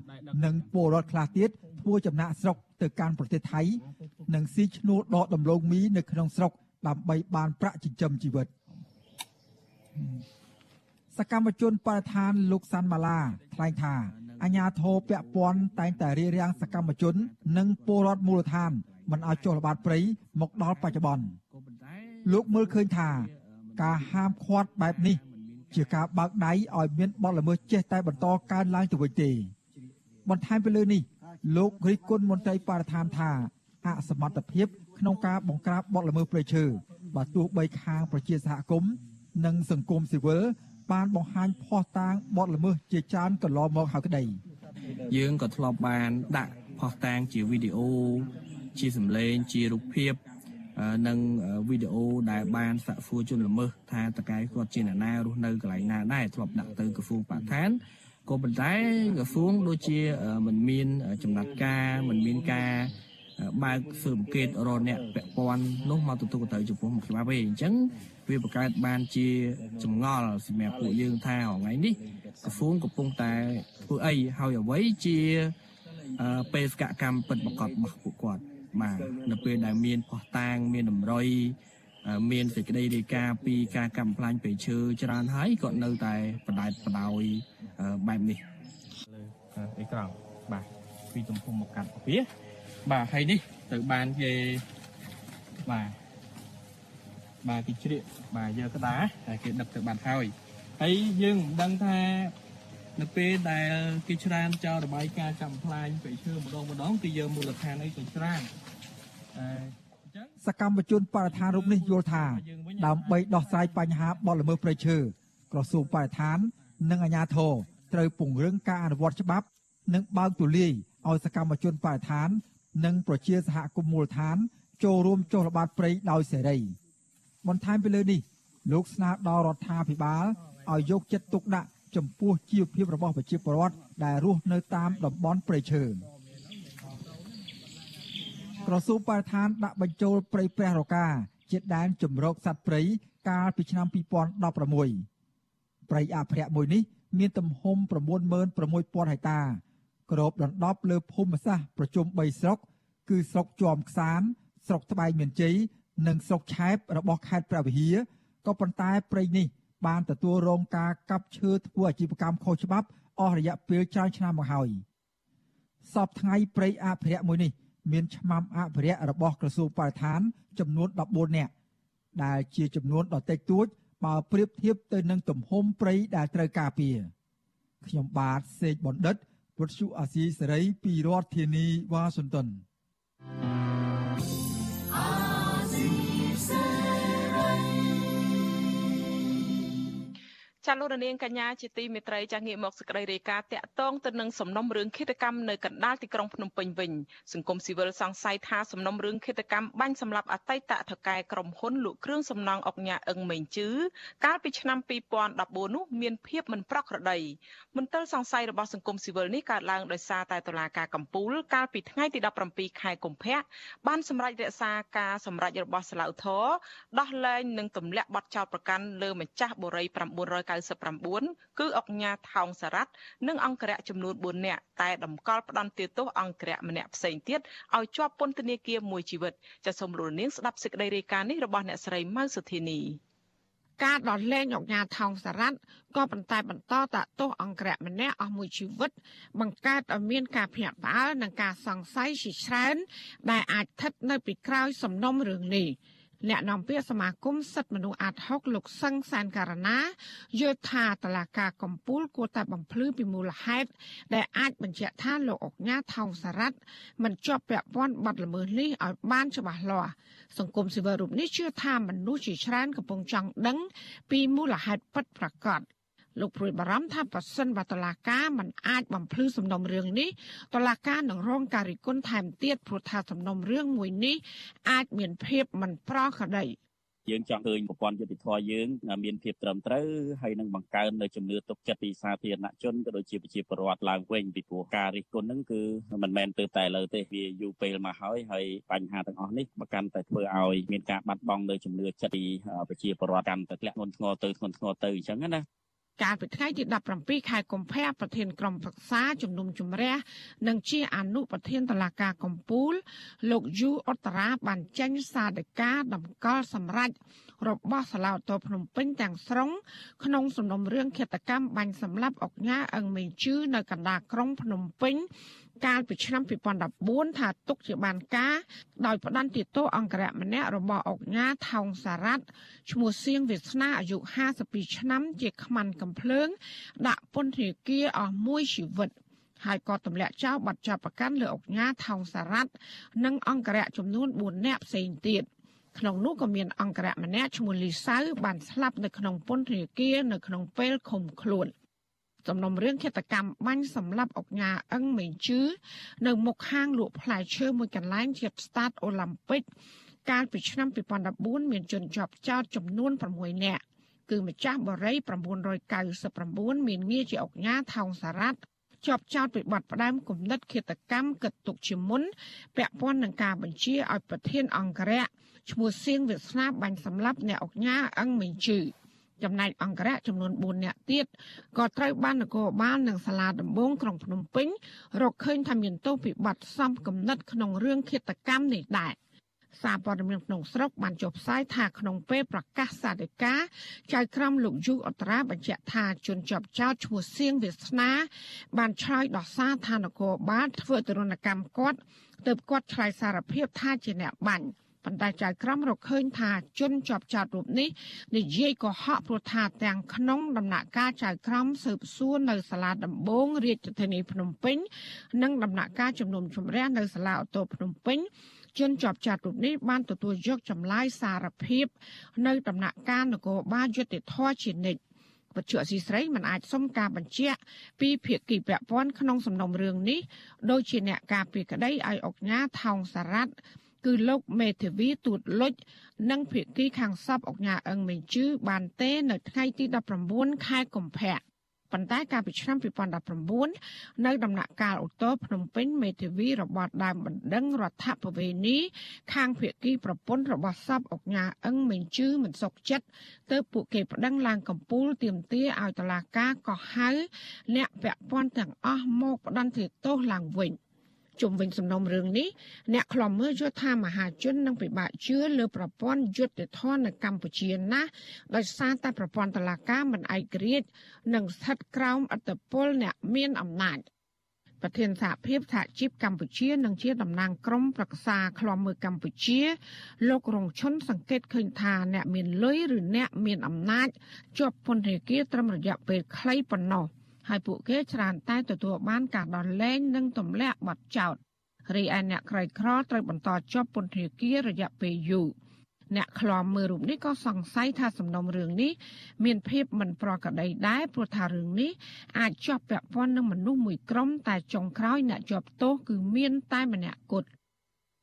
Speaker 10: និងពលរដ្ឋខ្លះទៀតធ្វើចំណាក់ស្រុកទៅកាន់ប្រទេសថៃ និងស៊ីឈ្នួលដកដំឡូងមីនៅក្នុងស្រុកដើម្បីបានប្រាក់ចិញ្ចឹមជីវិត សកម្មជនបរិស្ថានលោកសាន់ម៉ាឡាថ្លែងថាអាញាធរពាក់ព័ន្ធតែងតែរៀបរៀងសកម្មជន និងពលរដ្ឋមូលដ្ឋាន មិនឲ្យចុះល្បាតព្រៃមកដល់បច្ចុប្បន្នលោកមើលឃើញថា ការហាមឃាត់បែបនេះ ជាការបើកដៃឲ្យមានបទល្មើសចេះតែបន្តកើនឡើងទៅវិញទេ បន្ថែមពីលើនេះ លោករិះគន់មន្ត្រីបរិស្ថានថាអសមត្ថភាពក្នុងការបង្ក្រាបបទល្មើសព្រៃឈើបើទោះបីខាងប្រជាសហគមន៍និងសង្គមស៊ីវិលបានបង្ហាញភ័ស្តុតាងបទល្មើសជាច្រើនកន្លងមកហើយក្តី
Speaker 14: យើងក៏ធ្លាប់បានដាក់ផុសតាងជាវីដេអូ ជាសម្លេងជារូបភាពអឺនិងវីដេអូដែលបានសាក់សួរជនល្មើសថាតកែគាត់ជាអ្នកណារស់នៅកន្លែងណាដែរធ្លាប់ដាក់ទៅក្រសួងបរិស្ថានក៏ប៉ុន្តែក្រសួងដូចជាមិនមានចំណាត់ការមិនមានការបើកស៊ើបអង្កេតរកអ្នកពាក់ព័ន្ធនោះមកទទួលទៅចំពោះមុខច្បាប់ទេអញ្ចឹងវាបង្កើតបានជាចម្ងល់សម្រាប់ពួកយើងថាថ្ងៃនេះក្រសួងកំពុងតែធ្វើអីហើយអ្វីជាបេសកកម្មពិតប្រកបរបស់ពួកគាត់ បាទនៅពេលដែលមានផោះតាងមានតម្រុយមានសេចក្តីរាយការណ៍ពីការកំផ្លាញ់ពេឈើច្រើនហើយក៏នៅតែបដែតបដោយបែបនេះលើអេក្រង់បាទពីទំហំមកកាត់ពីបាទហើយនេះទៅបានគេបាទបាទគេជ្រៀកបាទយកក្តារហើយគេដឹកទៅបាត់ហើយហើយយើងមិនដឹងថា នៅពេលដែលគេច្រានចោលរបាយការណ៍កម្មផ្លាញព្រៃឈើម្ដងម្ដងគឺយើងមូលដ្ឋានអីទៅច្រានតែ
Speaker 10: សកម្មជនបរិស្ថានរូបនេះយល់ថា ដើម្បីដោះស្រាយបញ្ហាបទល្មើសព្រៃឈើក្រសួងបរិស្ថាន និងអាជ្ញាធរត្រូវពង្រឹងការអនុវត្តច្បាប់ និងបើកទូលាយឲ្យសកម្មជនបរិស្ថាន និងប្រជាសហគមន៍មូលដ្ឋាន ចូលរួមចុះល្បាតព្រៃដោយសេរីបន្ថែមពីលើនេះលោកស្នើដល់រដ្ឋាភិបាលឲ្យយកចិត្តទុកដាក់ ចំពោះជីវភាពរបស់ប្រជាពលរដ្ឋដែលរស់នៅតាមតំបន់ព្រៃឈើក្រសួងបរិស្ថានដាក់បញ្ចូលព្រៃព្រះរកាជាដែនជំរកសត្វព្រៃកាលពីឆ្នាំ2016ព្រៃអភិរក្សមួយនេះមានទំហំ96000ហិកតាគ្របដណ្ដប់លើភូមិសាស្ត្រប្រជុំ3ស្រុក គឺស្រុកជាំខ្សាន ស្រុកត្បែងមានជ័យនិងស្រុកឆែបរបស់ខេត្តព្រះវិហារក៏ប៉ុន្តែព្រៃនេះ បានទទួលរងការកាប់ឈើធ្វើអាជីវកម្មខុសច្បាប់អស់រយៈពេលច្រើនឆ្នាំមកហើយសពថ្ងៃព្រៃអភិរក្សមួយនេះមានឆ្មាំអភិរក្សរបស់ក្រសួងបរិស្ថាន ចំនួន14នាក់ដែលជាចំនួនដ៏តិចតួចបើប្រៀបធៀបទៅនឹងទំហំព្រៃដែលត្រូវការពារខ្ញុំបាទសេកបណ្ឌិតវុទ្ធុអាស៊ីសេរីពីរដ្ឋធានីវ៉ាស៊ីនតោន
Speaker 1: ចាលោករនាងកញ្ញាជាទីមេត្រីចាងាកមកសេចក្តីរាយការណ៍តាក់ទងទៅនឹងសំណុំរឿងឃាតកម្មនៅកណ្ដាលទីក្រុងភ្នំពេញវិញសង្គមស៊ីវិលសង្ស័យថាសំណុំរឿងឃាតកម្មបាញ់សម្លាប់អតីតថកែក្រុមហ៊ុនលក់គ្រឿងសំណង់អុកញ៉ាអឹងមេងជឺកាលពីឆ្នាំ2014នោះមានភាពមិនប្រក្រតីមន្ទិលសង្ស័យរបស់សង្គមស៊ីវិលនេះកើតឡើងដោយសារតែតុលាការកំពូលកាលពីថ្ងៃទី17ខែកុម្ភៈបានសម្រេចរក្សាការសម្រេចរបស់សាឡាវធរដោះលែងនិងទម្លាក់បទចោទប្រកាន់លើម្ចាស់បុរី900 99គឺអង្គញាថោងសារ៉ាត់និងអង្គរៈចំនួន4នាក់តែតម្កល់ផ្ដន្ទាទោសអង្គរៈម្នាក់ផ្សេងទៀតឲ្យជាប់ពន្ធនាគារមួយជីវិតចាសសូមលោកនាងស្ដាប់សេចក្តីរាយការណ៍នេះរបស់អ្នកស្រីម៉ៅសុធានី
Speaker 15: ការដោះលែងអង្គញាថោងសារ៉ាត់ក៏ប៉ុន្តែបន្តតាក់ទោសអង្គរៈម្នាក់អស់មួយជីវិត បង្កើតឲ្យមានការភ្ញាក់ផ្អើលនិងការសង្ស័យជាច្រើនដែលអាចស្ថិតនៅពីក្រោយសំណុំរឿងនេះ អ្នកនាំពាក្យសមាគមសិទ្ធិមនុស្សអាត់ហុកលោកសឹងសានការណាយល់ថាតឡាការកំពូលគួរតែបំភ្លឺពីមូលហេតុដែលអាចបញ្ជាក់ថាលោកអុកញ៉ាថោងសារ៉ាត់មិនជាប់ពាក់ព័ន្ធបទល្មើសនេះឲ្យបានច្បាស់លាស់សង្គមស៊ីវិលរូបនេះជឿថាមនុស្សជាច្រើនកំពុងចង់ដឹងពីមូលហេតុពិតប្រាកដ លោកព្រួយបារម្ភថាប្រសិនបើតឡាការមិនអាចបំភ្លឺសំណុំរឿងនេះតឡាការនឹងរងការរិះគន់ថែមទៀតព្រោះថាសំណុំរឿងមួយនេះអាចមានភាពមិនប្រក្រតី
Speaker 16: យើងចង់ឃើញប្រព័ន្ធយុតិធធម៌យើងមានភាពត្រឹមត្រូវហើយនឹងបង្កើននៅជំនឿទុកចិត្តពីសាធារណជនក៏ដូចជាប្រជាពលរដ្ឋឡើងវិញពីព្រោះការរិះគន់ហ្នឹងគឺមិនមែនទៅតែលើទេវាយូរពេលមកហើយហើយបញ្ហាទាំងអស់នេះបើកាន់តែធ្វើឲ្យមានការបាត់បង់នៅជំនឿចិត្តពីប្រជាពលរដ្ឋកាន់តែធ្លាក់ធ្ងន់ធ្ងរទៅធ្ងន់ធ្ងរទៅអញ្ចឹងណា
Speaker 15: កាលពីថ្ងៃទី17ខែកុម្ភៈប្រធានក្រុមប្រឹក្សាជំនុំជម្រះនិងជាអនុប្រធានតឡាការកំពូល លោកយូអុតតារាបានចេញសារដីកាតម្កល់សម្រេច របស់សាឡាវតូភ្នំពេញទាំងស្រុងក្នុងសំណុំរឿងឃាតកម្មបាញ់សម្លាប់អុកញ៉ាអឹងមេជឺនៅកណ្ដាលក្រុងភ្នំពេញកាលពីឆ្នាំ2014ថាទុកជាបានការដោយផ្ដន្ទាទោសអង្គរៈម្នាក់របស់អុកញ៉ាថោងសារ៉ាត់ឈ្មោះសៀងវាសនាអាយុ52ឆ្នាំជាខ្មាន់កំភ្លើង ដាក់ពន្ធនាគារអស់មួយជីវិតហើយក៏ទម្លាក់ចោលបាត់ចាប់ប្រកាន់លើអុកញ៉ាថោងសារ៉ាត់និងអង្គរៈចំនួន4នាក់ផ្សេងទៀត ក្នុងនោះក៏មានអង្គរៈម្នាក់ឈ្មោះលីសៅបានស្លាប់នៅក្នុងពន្ធនាគារនៅក្នុងពេលឃុំខ្លួន។សំណុំរឿងឃាតកម្មបាញ់សម្លាប់អុកញ៉ាអឹងមេងជឺនៅមុខហាងលក់ផ្លែឈើមួយកន្លែងជាប់ស្តាតអូឡ িম্প ពិកកាលពីឆ្នាំ2014មានជនជាប់ចោតចំនួន6នាក់គឺម្ចាស់បរិយ999មានងារជាអុកញ៉ាថោងសារ៉ាត់ ជាប់ចោតពីបទផ្ដាំគំនិតឃាតកម្មគិតទុកជាមុនពាក់ព័ន្ធនឹងការបញ្ជាឲ្យប្រធានអង្គរៈឈ្មោះសៀងវាសនាបាញ់សម្លាប់អ្នកអុកញ៉ាអឹងមេងជឺចំណែកអង្គរៈចំនួន4នាក់ទៀតក៏ត្រូវបាននគរបាលនិងសាលាដំបងក្រុងភ្នំពេញរកឃើញថាមានទោសពីបទសំគំនិតក្នុងរឿងឃាតកម្មនេះដែរ សារព័ត៌មានក្នុងស្រុកបានចុះផ្សាយថាក្នុងពេលប្រកាសសាធិការចៅក្រមលោកយូអត្រាបញ្ជាក់ថាជនជាប់ចោតឈ្មោះសៀងវាសនា បានឆ្លើយដោះសារថានគរបាលធ្វើទរណកម្មគាត់ទើបគាត់ឆ្លើយសារភាពថាជាអ្នកបាញ់ប៉ុន្តែចៅក្រមរកឃើញថាជនជាប់ចោតរូបនេះនិយាយកុហកព្រោះថាទាំងក្នុងដំណាក់កាលចៅក្រមស៊ើបសួរនៅសាលាដំបងរាជធានីភ្នំពេញ និងដំណាក់កាលជំនុំជម្រះនៅសាលាអូតូភ្នំពេញ ជនជាប់ចោតរូបនេះបានទទួលយកចម្លើយសារភាពនៅដំណាក់កាលនគរបាលយុតិធធជានិច្ចវត្ថុអសីស្រីមិនអាចសុំការបញ្ជាក់ពីភាគីពាក់ព័ន្ធក្នុងសំណុំរឿងនេះដោយជាអ្នកការពីក្តីឲ្យអុកញ៉ាថោងសារ៉ាត់គឺលោកមេធាវីទូតលុចនិងភាគីខាងសពអុកញ៉ាអឹងមេជឺបានទេ នៅថ្ងៃទី19ខែកុម្ភៈ ប៉ុន្តែកាលពីឆ្នាំ2019នៅដំណាក់កាលអូតូភ្នំពេញមេធាវីរបស់ដើមបណ្ដឹងរដ្ឋបវេនីខាងភៀកគីប្រពន្ធរបស់សពអុកញ៉ាអឹងមេងជឺមិនសុខចិត្តទើបពួកគេប្តឹងឡើងកំពូលទាមទារឲ្យតុលាការកោះហៅអ្នកពាក់ព័ន្ធទាំងអស់មកផ្តន្ទាទោសឡើងវិញ។ ជុំវិញសំណុំរឿងនេះអ្នកខ្លំមើលយល់ថាមហាជននឹងពិបាកជឿលើប្រព័ន្ធយុត្តិធម៌នៅកម្ពុជាណាស់ដោយសារតែប្រព័ន្ធតុលាការមិនឯករាជ្យនិងស្ថិតក្រោមអធិបុលអ្នកមានអំណាចប្រធានសហភាពសហជីពកម្ពុជានិងជាតំណាងក្រុមប្រឹក្សាឃ្លាំមើលកម្ពុជា លោករងឈុនសង្កេតឃើញថាអ្នកមានលុយឬអ្នកមានអំណាចជាប់ពន្ធនាគារត្រឹមរយៈពេលខ្លីប៉ុណ្ណោះ។ ហើយពួកគេច្រើនតែទទួលបានការដោះលែងនិងទម្លាក់បទចោទរីឯអ្នកក្រីក្រត្រូវបន្តជាប់ពន្ធនាគាររយៈពេលយូរអ្នកខ្លាំមើលរូបនេះក៏សង្ស័យថាសំណុំរឿងនេះមានភាពមិនប្រក្រតីដែរព្រោះថារឿងនេះអាចជាប់ពាក់ព័ន្ធនឹងមនុស្សមួយក្រុមតែចុងក្រោយអ្នកជាប់ទោសគឺមានតែម្នាក់គត់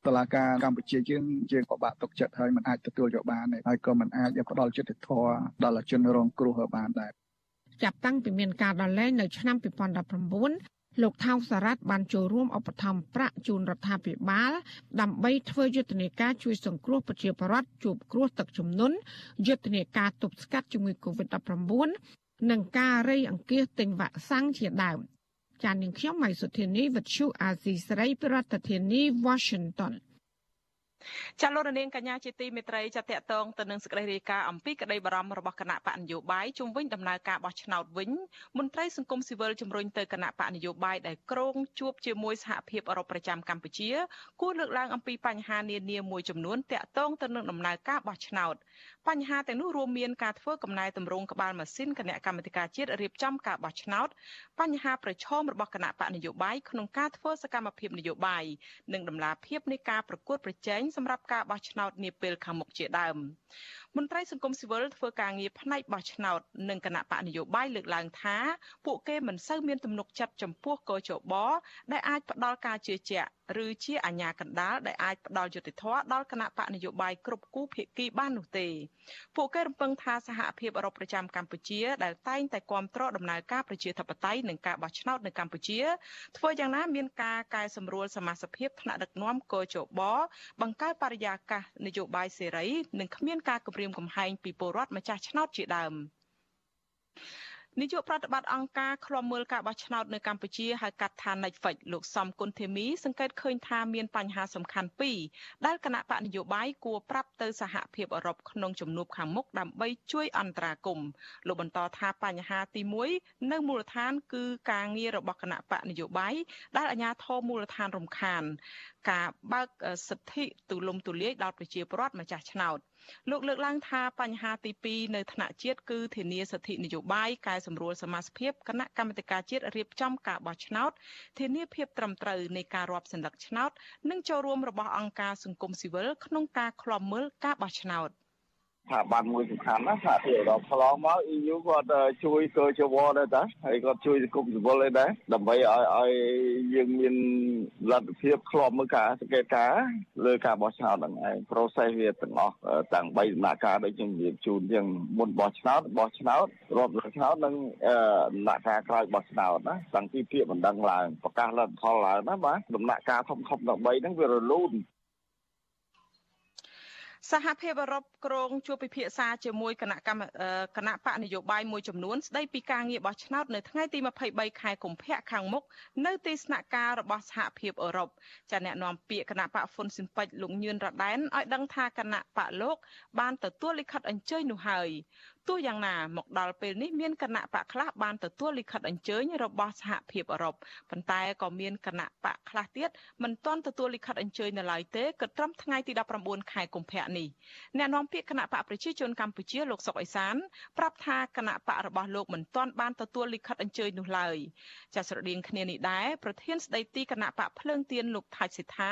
Speaker 17: តឡាការកម្ពុជាយើងយើងក៏បាក់ទុកចិត្តហើយមិនអាចទទួលយកបានហើយក៏មិនអាចផ្ដល់យុត្តិធម៌ដល់ជនរងគ្រោះបានដែរ
Speaker 15: ចាប់តាំងពីមានការដោះលែងនៅឆ្នាំ2019លោកថៅសារ៉ាត់បានចូលរួមឧបត្ថម្ភប្រាក់ជូនរដ្ឋាភិបាល ដើម្បីធ្វើយុទ្ធនាការជួយសង្គ្រោះប្រជាពលរដ្ឋជួបគ្រោះទឹកជំនន់យុទ្ធនាការទប់ស្កាត់ជំងឺ Covid-19 និងការរៃអង្គាសទិញវ៉ាក់សាំងជាដើមចាននាងខ្ញុំម៉ៃសុធានីវិទ្យុអាស៊ីសេរីប្រធានាធិបតី Washington
Speaker 1: ចាលោករនាងកញ្ញាជាទីមេត្រីចាតកតងទៅនឹងសេចក្តីរាយការណ៍អំពីក្តីបារម្ភរបស់គណៈបកនយោបាយជុំវិញដំណើរការបោះឆ្នោតវិញមន្ត្រីសង្គមស៊ីវិលជំរុញទៅគណៈបកនយោបាយដែលក្រងជួបជាមួយសហភាពអឺរ៉ុបប្រចាំកម្ពុជា គួរលើកឡើងអំពីបញ្ហានានាមួយចំនួនតកតងទៅនឹងដំណើរការបោះឆ្នោត បញ្ហាទាំងនោះរួមមានការធ្វើកំណែតម្រង់ក្បាលម៉ាស៊ីនគណៈកម្មាធិការជាតិរៀបចំការបោះឆ្នោតបញ្ហាប្រឈមរបស់គណៈបកនយោបាយក្នុងការធ្វើសកម្មភាពនយោបាយនិងដំណាភាពនៃការប្រកួតប្រជែងសម្រាប់ការបោះឆ្នោតនាពេលខាងមុខជាដើមមន្ត្រីសង្គមស៊ីវិលធ្វើការងារផ្នែកបោះឆ្នោតនិងគណៈបកនយោបាយលើកឡើងថាពួកគេមិនសូវមានទំនុកចិត្តចំពោះកោជបដែលអាចផ្ដល់ការជឿជាក់ឬជាអាញាកណ្ដាលដែលអាចផ្ដល់យុត្តិធម៌ដល់គណៈបកនយោបាយគ្រប់គូភាគីបាននោះទេពួកគេរំពឹងថាសហភាពអឺរ៉ុបប្រចាំកម្ពុជាដែលតែងតែគ្រប់គ្រងដំណើរការប្រជាធិបតេយ្យនិងការបោះឆ្នោតនៅកម្ពុជាធ្វើយ៉ាងណាមានការកែសម្រួលសមាជិកថ្នាក់ដឹកនាំកោជបបង្កើតបរិយាកាសនយោបាយសេរីនិងគ្មានការគំរាមកំហែងពីពលរដ្ឋម្ចាស់ឆ្នោតជាដើមនាយកប្រតិបត្តិអង្គការឃ្លាំមើលការបោះឆ្នោតនៅកម្ពុជាហៅកាត់ថា Netflix លោកសំគុណធីមីសង្កេតឃើញថាមានបញ្ហាសំខាន់ពីរដែលគណៈបកនយោបាយគួរប្រាប់ទៅសហភាពអឺរ៉ុបក្នុងជំនួបខាងមុខដើម្បីជួយអន្តរាគមន៍លោកបន្តថាបញ្ហាទី1នៅមូលដ្ឋាន គឺការងាររបស់គណៈបកនយោបាយដែលអាជ្ញាធរមូលដ្ឋានរំខាន ការបើកសិទ្ធិទូលំទូលាយដល់ប្រជាពលរដ្ឋម្ចាស់ឆ្នោត លោកលើកឡើងថាបញ្ហាទី2នៅថ្នាក់ជាតិគឺធានាសិទ្ធិនយោបាយកែសម្រួលសមាជិកគណៈកម្មាធិការជាតិរៀបចំការបោះឆ្នោតធានាភាពត្រឹមត្រូវនៃការរាប់សន្លឹកឆ្នោត និងចូលរួមរបស់អង្គការសង្គមស៊ីវិលក្នុងការឃ្លាំមើលការបោះឆ្នោត។
Speaker 18: ស្ថាប័នមួយសំខាន់ណាសហភាពអឺរ៉ុបឆ្លងមក EU គាត់ជួយកើជវដែរតាហើយគាត់ជួយសង្គមស៊ីវិលដែរដើម្បីឲ្យឲ្យយើងមានលទ្ធភាពឃ្លាំមើលការសង្កេតការលើការបោះឆ្នោតហ្នឹងឯង process វាទាំងអស់ទាំង3ដំណាក់កាលដូចខ្ញុំនិយាយជូនជាងមុនបោះឆ្នោតបោះឆ្នោតរាប់រយឆ្នោតនិងដំណាក់កាលក្រោយបោះឆ្នោតណាតាំងពីពាក្យបណ្ដឹងឡើងប្រកាសលទ្ធផលឡើងណាបាទដំណាក់កាលធំធំទាំង3ហ្នឹងវារលូន
Speaker 1: សហភាពអឺរ៉ុបគ្រងជួបពិភាក្សាជាមួយគណៈកម្មគណៈបកនយោបាយមួយចំនួនស្ដីពីការងារបោះឆ្នោតនៅថ្ងៃទី23ខែកុម្ភៈខាងមុខនៅទីស្នាក់ការរបស់សហភាពអឺរ៉ុបចាអ្នកនាំពាក្យគណៈបកហ្វុនស៊ីមពេចលោកញឿនរ៉ាដែនឲ្យដឹងថាគណៈបកលោកបានទទួលលិខិតអញ្ជើញនោះហើយទោះយ៉ាងណាមកដល់ពេលនេះមានគណៈបកខ្លះបានទទួលលិខិតអញ្ជើញរបស់សហភាពអឺរ៉ុបប៉ុន្តែក៏មានគណៈបកខ្លះទៀតមិនទាន់ទទួលលិខិតអញ្ជើញនៅឡើយទេគិតត្រឹមថ្ងៃទី19ខែកុម្ភៈនេះអ្នកនាំពាក្យគណៈបកប្រជាជនកម្ពុជាលោកសុកអេសានប្រាប់ថាគណៈបករបស់លោកមិនទាន់បានទទួលលិខិតអញ្ជើញនោះឡើយចាស្រដៀងគ្នានេះដែរប្រធានស្ដីទីគណៈបកភ្លើងទៀនលោកថាច់សិដ្ឋា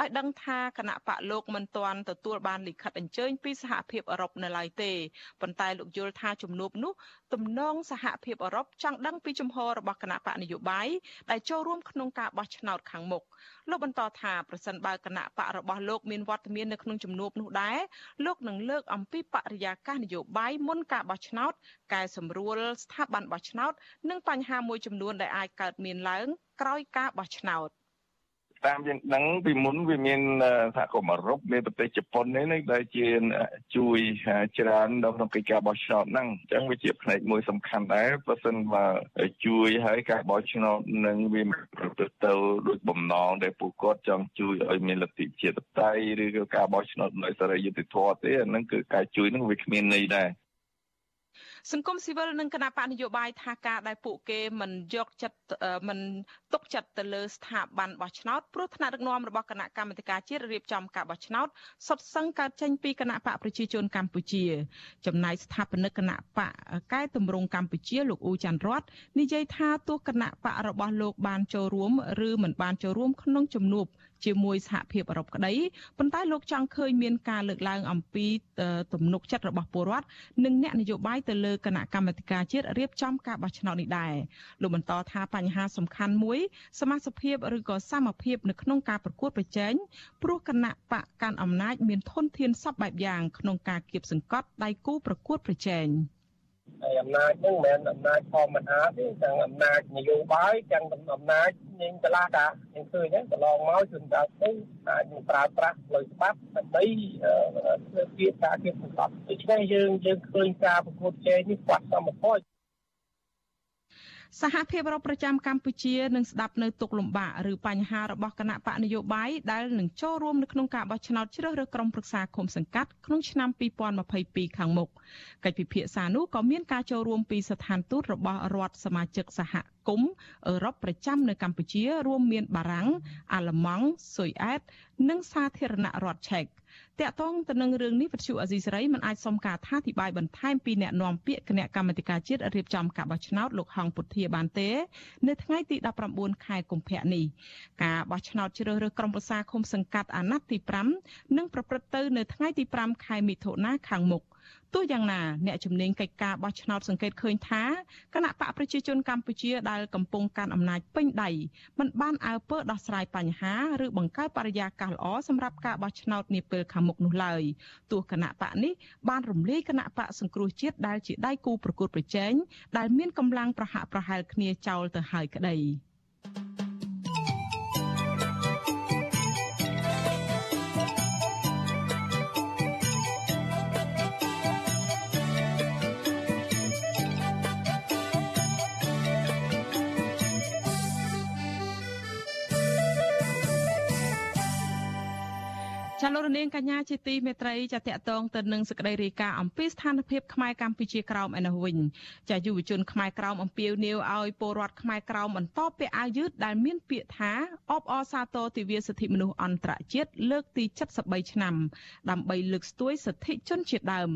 Speaker 1: ឲ្យដឹងថាគណៈបកលោកមិនទាន់ទទួលបានលិខិតអញ្ជើញពីសហភាពអឺរ៉ុបនៅឡើយទេប៉ុន្តែលោកយល់ថាជំនួបនោះទំនងសហភាពអឺរ៉ុបចង់ដឹងពីជំហររបស់គណៈបកនយោបាយដែលចូលរួមក្នុងការបោះឆ្នោតខាងមុខលោកបន្តថាប្រសិនបើគណៈបករបស់លោកមានវត្តមាននៅក្នុងជំនួបនោះដែរលោកនឹងលើកអំពីបរិយាកាសនយោបាយមុនការបោះឆ្នោតកែសម្រួលស្ថាប័នបោះឆ្នោត និងបញ្ហាមួយចំនួនដែលអាចកើតមានឡើងក្រោយការបោះឆ្នោត។
Speaker 18: តាមយើងដឹងពីមុនវាមានសហគមន៍អឺរ៉ុបមានប្រទេសជប៉ុននេះដែលជាជួយច្រើនដល់ក្នុងកិច្ចការបោះឆ្នោតហ្នឹងអញ្ចឹងវាជាផ្នែកមួយសំខាន់ដែរបើសិនបើជួយឲ្យការបោះឆ្នោតនឹងវាប្រព្រឹត្តទៅដោយបំណងដែលពួកគាត់ចង់ជួយឲ្យមានលទ្ធិជាតិតៃឬក៏ការបោះឆ្នោតដោយសេរីយុត្តិធម៌ទេអាហ្នឹងគឺការជួយហ្នឹងវាគ្មានន័យដែរ
Speaker 1: សង្គមស៊ីវិលនិងគណៈបកនយោបាយថាការដែលពួកគេមិនយកចិត្តមិនទុកចិត្តទៅលើស្ថាប័នបោះឆ្នោតព្រោះថ្នាក់ដឹកនាំរបស់គណៈកម្មាធិការជាតិរៀបចំការបោះឆ្នោតសុទ្ធសឹងកើតចេញពីគណៈបកប្រជាជនកម្ពុជា ចំណែកស្ថាបនិកគណៈបកកែតម្រង់កម្ពុជាលោកអ៊ូច័ន្ទរតនិយាយថាទោះគណៈបករបស់លោកបានចូលរួម ឬមិនបានចូលរួមក្នុងជំនួប ជាមួយសហភាពអឺរ៉ុបក្តីប៉ុន្តែលោកចង់ឃើញមានការលើកឡើងអំពីទំនុកចិត្តរបស់ពលរដ្ឋនិងអ្នកនយោបាយទៅលើគណៈកម្មាធិការជាតិរៀបចំការបោះឆ្នោតនេះដែរលោកបន្តថាបញ្ហាសំខាន់មួយសមាជិកភាពឬក៏សមភាពនៅក្នុងការប្រកួតប្រជែងព្រោះគណៈបកកាន់អំណាច មានធនធានសពបែបយ៉ាងក្នុងការគៀបសង្កត់ដៃគូប្រកួតប្រជែង។
Speaker 19: ហើយអំណាចហ្នឹងមិនមែនអំណាចធម្មតាទេទាំងអំណាចនយោបាយទាំងអំណាចញញតឡាតាយើងឃើញហ្នឹងកន្លងមកជួនកាលទៅអាចនឹងប្រើប្រាស់ផ្លូវច្បាប់ដើម្បីធ្វើជាការគៀបសង្កត់ដូច្នេះយើងយើងឃើញការប្រកួតប្រជែងនេះគាត់សមត្ថភាព
Speaker 1: សហភាពអឺរ៉ុបប្រចាំកម្ពុជានឹងស្ដាប់នៅទុកលំបាកឬបញ្ហារបស់គណៈបកនយោបាយដែលនឹងចូលរួមនៅក្នុងការបោះឆ្នោតជ្រើសរើសក្រុមប្រឹក្សាឃុំសង្កាត់ក្នុងឆ្នាំ2022ខាងមុខកិច្ចពិភាក្សានោះក៏មានការចូលរួមពីស្ថានទូតរបស់រដ្ឋសមាជិកសហគមន៍អឺរ៉ុបប្រចាំនៅកម្ពុជារួមមានបារាំងអាល្លឺម៉ង់ស៊ុយអែតនិងសាធារណរដ្ឋឆែក តាក់ទងទៅនឹងរឿងនេះវិទ្យុអេស៊ីសេរីមិនអាចសុំការថាធិប្បាយបន្ថែមពីអ្នកនាំពាក្យគណៈកម្មាធិការជាតិរៀបចំការបោះឆ្នោតលោកហងពុធាបានទេ នៅថ្ងៃទី19ខែកុម្ភៈនេះការបោះឆ្នោតជ្រើសរើសក្រុមប្រឹក្សាឃុំសង្កាត់អាណត្តិទី5នឹងប្រព្រឹត្តទៅនៅថ្ងៃទី5ខែមិថុនាខាងមុខ ទោះយ៉ាងណាអ្នកជំនាញកិច្ចការបោះឆ្នោតសង្កេតឃើញថាគណៈបកប្រជាជនកម្ពុជាដែលកំពុងកាន់អំណាចពេញដៃមិនបានអើពើដោះស្រាយបញ្ហាឬបង្កើតបរិយាកាសល្អសម្រាប់ការបោះឆ្នោតនាពេលខាងមុខនោះឡើយទោះគណៈបកនេះបានរំលាយគណៈបកសង្គ្រោះជាតិដែលជាដៃគូប្រកួតប្រជែងដែលមានកម្លាំងប្រហាក់ប្រហែលគ្នាចោលទៅហើយក្តី។ លោករនាងកញ្ញាជាទីមេត្រីចាតកតងទៅនឹងសក្តីរាយការណ៍អំពីស្ថានភាពខ្មែរកម្ពុជាក្រោមឯនោះវិញចាយុវជនខ្មែរក្រោមអំពាវនាវឲ្យពលរដ្ឋខ្មែរក្រោមបន្តពាក់អាវយឺតដែលមានពាក្យថាអបអសាទរទិវាសិទ្ធិមនុស្សអន្តរជាតិលើកទី73ឆ្នាំដើម្បីលើកស្ទួយសិទ្ធិជនជាតិដើម